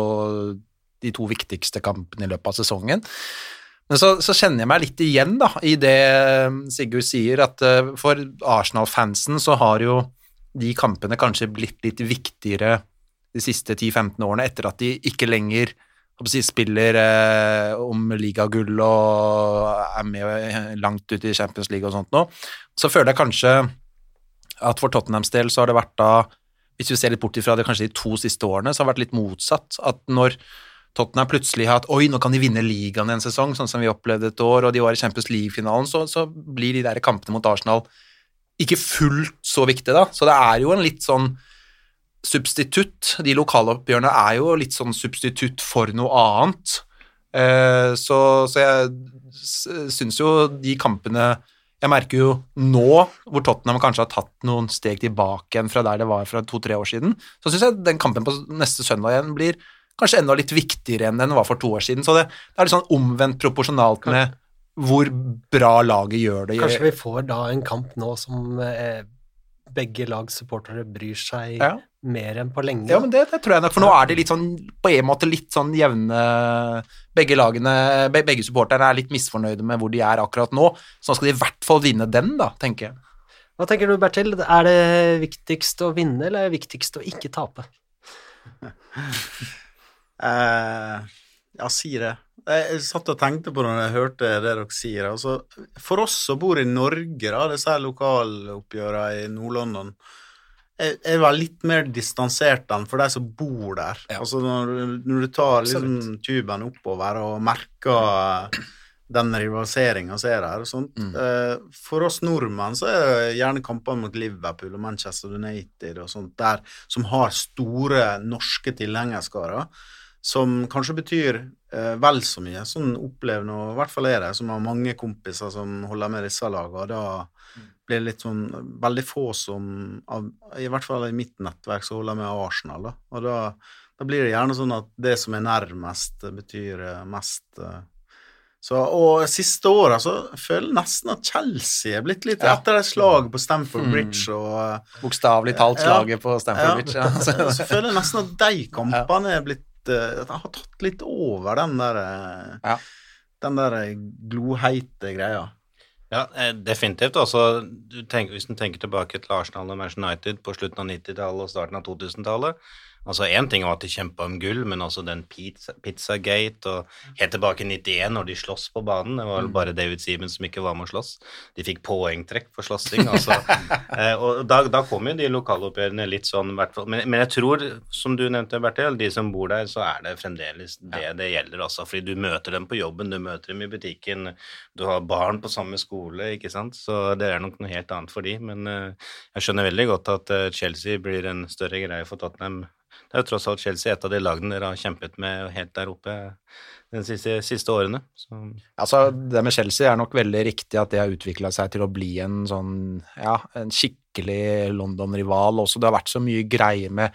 de to viktigste kampene i løpet av sesongen. Men så, så kjenner jeg meg litt igjen da, i det Sigurd sier, at eh, for Arsenal-fansen så har jo de kampene kanskje blitt litt viktigere de siste 10-15 årene, etter at de ikke lenger si, spiller eh, om ligagull og er med langt ut i Champions League og sånt nå. Så føler jeg kanskje at for Tottenhams del så har det vært da, hvis vi ser litt bort ifra det kanskje de to siste årene, så har det vært litt motsatt. At når Tottenham plutselig har hatt Oi, nå kan de vinne ligaen en sesong, sånn som vi opplevde et år, og de var i Champions League-finalen, så, så blir de der kampene mot Arsenal ikke fullt så viktige, da. Så det er jo en litt sånn substitutt. De lokale oppgjørene er jo litt sånn substitutt for noe annet. Eh, så, så jeg syns jo de kampene Jeg merker jo nå, hvor Tottenham kanskje har tatt noen steg tilbake igjen fra der det var fra to-tre år siden, så syns jeg den kampen på neste søndag igjen blir kanskje enda litt viktigere enn den var for to år siden. Så det, det er litt sånn omvendt proporsjonalt med hvor bra laget gjør det. Kanskje vi får da en kamp nå som eh, begge lags supportere bryr seg Ja. mer enn på lenge. Ja, men det, det tror jeg nok, for nå er de litt sånn, på en måte litt sånn jevne Begge lagene, begge supporterne er litt misfornøyde med hvor de er akkurat nå, så nå skal de i hvert fall vinne den, da, tenker jeg. Hva tenker du, Bertil? Er det viktigst å vinne, eller er det viktigst å ikke tape? Eh, ja, si det. Jeg satt og tenkte på det når jeg hørte det dere sier. Altså, for oss som bor i Norge, da, disse lokaloppgjørene i Nord-London jeg var litt mer distansert enn for de som bor der. Ja. Altså når, du- når du tar liksom tuben oppover og merker den rivaliseringa som er der og sånt. Mm. Eh, For oss nordmenn så er det gjerne kamper mot Liverpool og Manchester United og sånt der som har store norske tilhengerskarer som kanskje betyr eh, vel så mye. Sånn opplever nå, i hvert fall er det, som har mange kompiser som holder med disse lagene. Da blir det litt sånn veldig få som, av, i hvert fall i mitt nettverk, som holder med Arsenal. Da. Og da, da blir det gjerne sånn at det som er nærmest, betyr eh, mest. eh. Så, og siste året så føler jeg nesten at Chelsea er blitt litt Ja. etter et slag på Stamford Mm. Bridge og eh, Bokstavelig talt Ja. slaget på Stamford Bridge. Ja. så, så føler jeg nesten at de kampene er blitt eh, At de har tatt litt over den der eh, Ja. Den der gloheite greia. Ja, eh, definitivt. Altså, hvis du tenker tilbake til Arsenal og Manchester United på slutten av 90-tallet og starten av 2000-tallet, Altså Én ting var at de kjempa om gull, men også den pizza, Pizzagate og helt tilbake i 91, når de sloss på banen. Det var vel bare David Siemens som ikke var med å slåss. De fikk poengtrekk for slåssing. Altså. eh, og da, da kom jo de lokaloppgjørene litt sånn. Men, men jeg tror, som du nevnte, Bertil, de som bor der, så er det fremdeles det det gjelder. Altså, fordi du møter dem på jobben, du møter dem i butikken, du har barn på samme skole, ikke sant. Så det er nok noe helt annet for de. Men eh, jeg skjønner veldig godt at eh, Chelsea blir en større greie for Tottenham det er jo tross alt Chelsea et av de lagene dere har kjempet med helt der oppe de siste, siste årene. Så. Altså, det med Chelsea er nok veldig riktig at det har utvikla seg til å bli en sånn, ja, en skikkelig London-rival også. Det har vært så mye greier med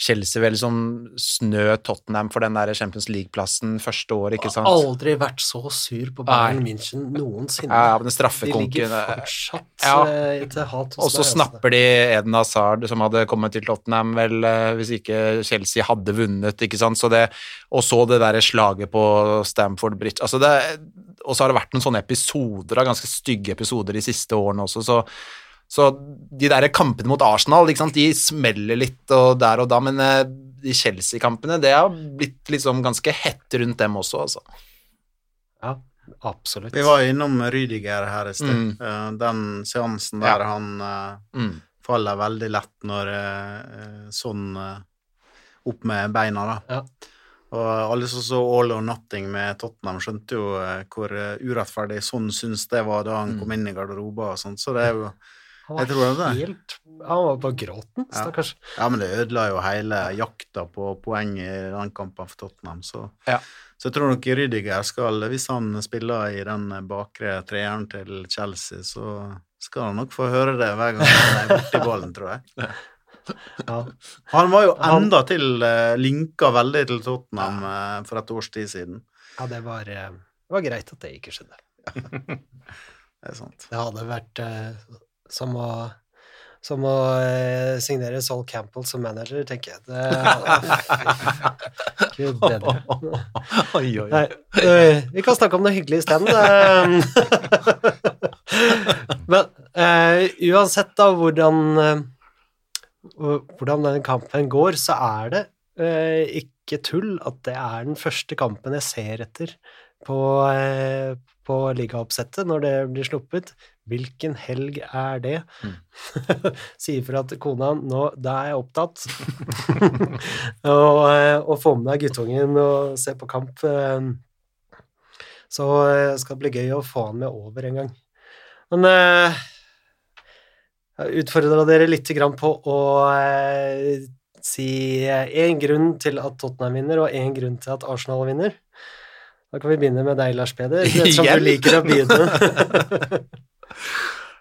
Chelsea vel som snø Tottenham for den der Champions League-plassen første år, ikke sant? Aldri vært så sur på Bayern München noensinne. Ja, men De straffekonken ligger fortsatt Ja. eh, til hat hos Og så altså. snapper de Eden Hazard, som hadde kommet til Tottenham, vel, eh, hvis ikke Chelsea hadde vunnet, ikke sant. Så det, og så det derre slaget på Stamford Bridge. Altså det, og så har det vært noen sånne episoder, ganske stygge episoder de siste årene også, så, så de der kampene mot Arsenal, ikke sant, de smeller litt og der og da, men eh, de Chelsea-kampene, det har blitt liksom ganske hett rundt dem også, altså. Ja, absolutt. Vi var innom Rydiger her i sted. Mm. Eh, Den seansen der Ja. han eh, Mm. faller veldig lett når sånn opp med beina, da. Ja. Og alle som så All or Nothing med Tottenham, skjønte jo hvor urettferdig sånn syns det var da han Mm. kom inn i garderoben og sånt, så det er jo Han var, det er helt Han var på gråten, Ja. stakkars. Ja, men det ødela jo hele jakta på poeng i den kampen for Tottenham, så Ja. Så jeg tror nok Rydiger skal, hvis han spiller i den bakre treeren til Chelsea, så skal han nok få høre det hver gang han er borti ballen, tror jeg. Ja. Han var jo Han- enda til uh, linka veldig til Tottenham ja. for et års tid siden. ja, det var, eh, det var greit at det ikke skjedde. Det er sant. Det hadde vært eh, som å som å eh, signere Sol Campbell som manager, tenker jeg. Det, Gud bedre. Oi, oi. Nei, øh, vi kan snakke om noe hyggelig isteden. Men uh, uansett da hvordan, uh, hvordan den kampen går, så er det uh, ikke tull at det er den første kampen jeg ser etter på, eh, på ligaoppsettet når det blir sluppet. Hvilken helg er det? Sier fra til kona nå, da er jeg opptatt. og, eh, og få med deg guttungen og se på kamp. eh, Så eh, skal det bli gøy å få han med over en gang. Men jeg utfordra dere litt grann på å si én grunn til at Tottenham vinner, og én grunn til at Arsenal vinner. Da kan vi begynne med deg, Lars Peder, Igjen? du liker å begynne.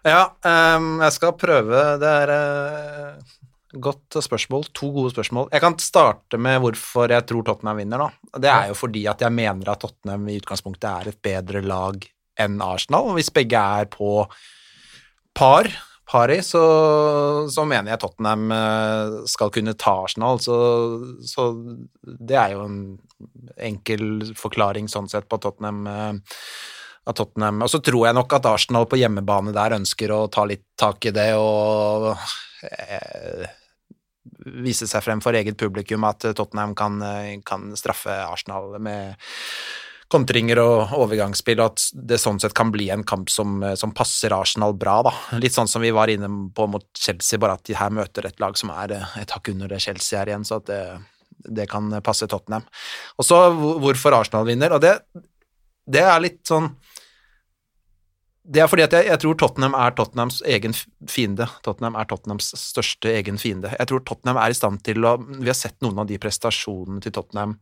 Ja, um, jeg skal prøve. Det er uh, godt spørsmål. To gode spørsmål. Jeg kan starte med hvorfor jeg tror Tottenham vinner, da. Det er jo fordi at jeg mener at Tottenham i utgangspunktet er et bedre lag enn Arsenal. Og hvis begge er på par, pari, så, så mener jeg Tottenham eh, skal kunne ta Arsenal. Så, så det er jo en enkel forklaring sånn sett på Tottenham. Av Tottenham. Og så tror jeg nok at Arsenal på hjemmebane der ønsker å ta litt tak i det og eh, vise seg frem for eget publikum at Tottenham kan, kan straffe Arsenal med kontringer og overgangsspill, og at det sånn sett kan bli en kamp som, som passer Arsenal bra, da. Litt sånn som vi var inne på mot Chelsea, bare at de her møter et lag som er et hakk under det Chelsea er igjen, så at det, det kan passe Tottenham. Og så hvorfor Arsenal vinner, og det, det er litt sånn det er fordi at jeg, jeg tror Tottenham er Tottenhams egen fiende. Tottenham er Tottenhams største egen fiende. Jeg tror Tottenham er i stand til å Vi har sett noen av de prestasjonene til Tottenham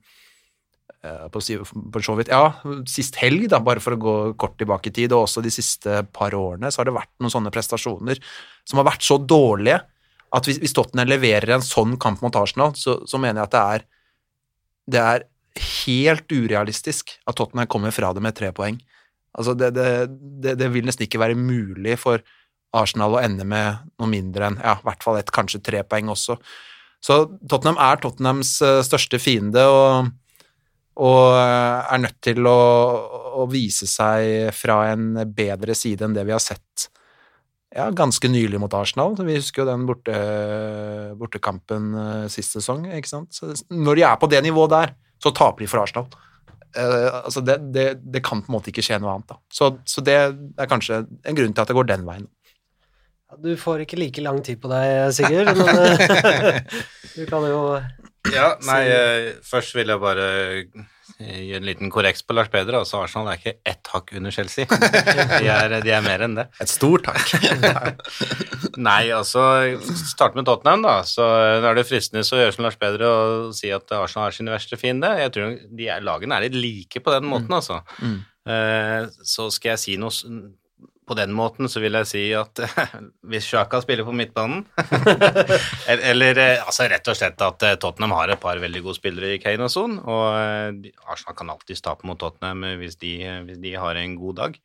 eh, på, på så vidt Ja, sist helg, da, bare for å gå kort tilbake i tid, og også de siste par årene, så har det vært noen sånne prestasjoner som har vært så dårlige at hvis, hvis Tottenham leverer en sånn kamp mot Arsenal, så, så mener jeg at det er det er helt urealistisk at Tottenham kommer fra det med tre poeng. Altså det, det, det, det vil nesten ikke være mulig for Arsenal å ende med noe mindre enn ja, i hvert fall et, kanskje tre poeng også. Så Tottenham er Tottenhams eh, største fiende og, og eh, er nødt til å, å vise seg fra en bedre side enn det vi har sett ja, ganske nylig mot Arsenal. Vi husker jo den borte, bortekampen eh, sist sesong. ikke sant? Så når de er på det nivået der, så taper de for Arsenal. Eh, altså det, det, det kan på en måte ikke skje noe annet. da. Så, så det er kanskje en grunn til at det går den veien. Du får ikke like lang tid på deg, Sigurd, men eh, du kan jo Ja, nei, eh, først vil jeg bare eh, gi en liten korreks på Lars Peder. Altså, Arsenal er ikke ett hakk under Chelsea. De er, de er mer enn det. Et stort takk. Nei, altså Start med Tottenham, da. Så Nå er det fristende så å gjøre som Lars Peder og si at Arsenal er sin verste fiende. Jeg tror de er, lagene er litt like på den måten, altså. Mm. Mm. så skal jeg si noe på den måten så vil jeg si at hvis Sjaka spiller på midtbanen Eller eh, altså rett og slett at eh, Tottenham har et par veldig gode spillere i Kane og Son, og eh, Arsenal kan alltid tape mot Tottenham hvis de, hvis de har en god dag.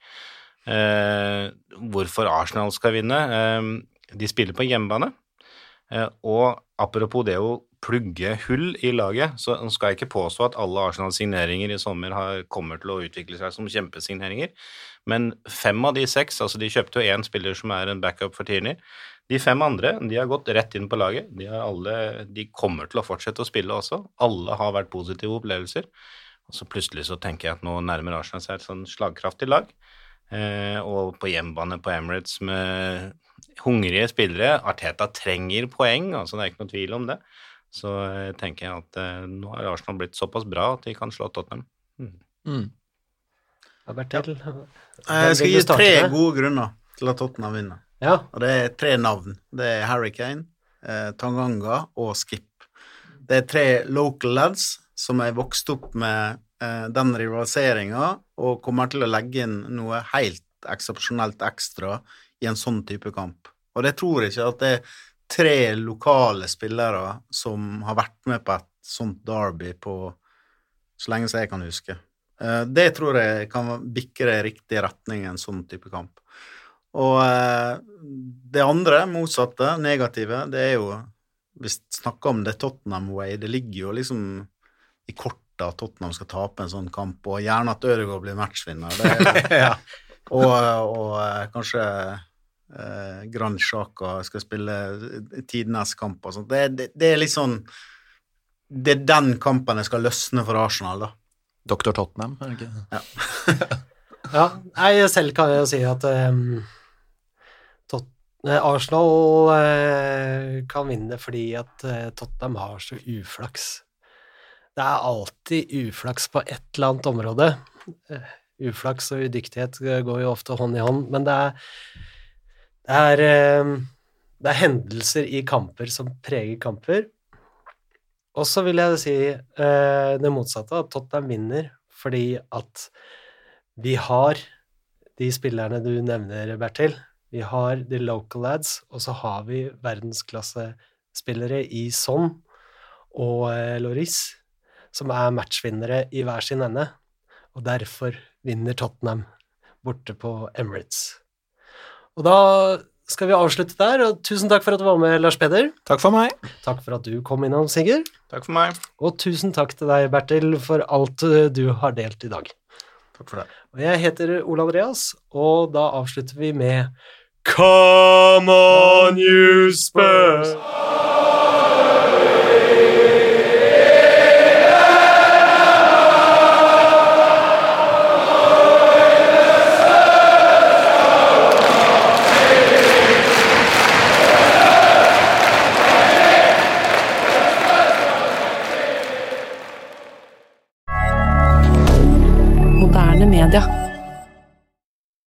Eh, hvorfor Arsenal skal vinne? Eh, de spiller på hjemmebane. Eh, og apropos det å plugge hull i laget, så skal jeg ikke påstå at alle Arsenals signeringer i sommer har, kommer til å utvikle seg som kjempesigneringer, men fem av de seks, altså de kjøpte jo én spiller som er en backup for Tierney, de fem andre de har gått rett inn på laget. De, alle, de kommer til å fortsette å spille også. Alle har vært positive opplevelser. Og så plutselig så tenker jeg at nå nærmer Arsenal seg et sånn slagkraftig lag. Eh, og på hjemmebane på Emirates med hungrige spillere. Arteta trenger poeng, altså det er ikke noe tvil om det. Så jeg tenker jeg at eh, nå har Arsenal blitt såpass bra at de kan slå Tottenham. Mm. Ja, Bertil. Eh, Jeg skal gi tre med? gode grunner til at Tottenham vinner. Ja, Og det er tre navn. Det er Harry Kane, eh, Tanganga og Skip. Det er tre local lads som er vokst opp med eh, den rivaliseringa og kommer til å legge inn noe helt eksepsjonelt ekstra i en sånn type kamp. Og det tror jeg ikke at det er tre lokale spillere som har vært med på et sånt derby på så lenge som jeg kan huske. Eh, det tror jeg kan bikke det i riktig retning i en sånn type kamp. Og eh, det andre, motsatte, negative, det er jo Vi snakker om det Tottenham Way. Det ligger jo liksom i kortet at Tottenham skal tape en sånn kamp, og gjerne at Ødegaard blir matchvinner. Det er, og, og eh, kanskje eh, Grand Sjaka skal spille tidenes kamp og sånt. Det, det, det er litt sånn Det er den kampen jeg skal løsne for Arsenal, da. Dr. Tottenham, er det ikke? ja. Nei, selv kan jeg jo si at um, Tot eh, Arsenal uh, kan vinne fordi at uh, Tottenham har så uflaks. Det er alltid uflaks på et eller annet område. Uh, uflaks og udyktighet går jo ofte hånd i hånd, men det er, det er, eh, det er hendelser i kamper som preger kamper. Og så vil jeg si eh, det motsatte, at Tottenham vinner fordi at vi har de spillerne du nevner, Bertil. Vi har de local lads, og så har vi verdensklassespillere i Son og eh, Loris, som er matchvinnere i hver sin ende. Og derfor vinner Tottenham borte på Emirates. Og da skal vi avslutte der, og tusen takk for at du var med, Lars Peder. Takk for meg. Takk for at du kom innom, Sigurd. Takk for meg. Og tusen takk til deg, Bertil, for alt eh, du har delt i dag. Takk for det. Og jeg heter Ole Andreas, og da avslutter vi med Come on, you Spurs! Moderne media.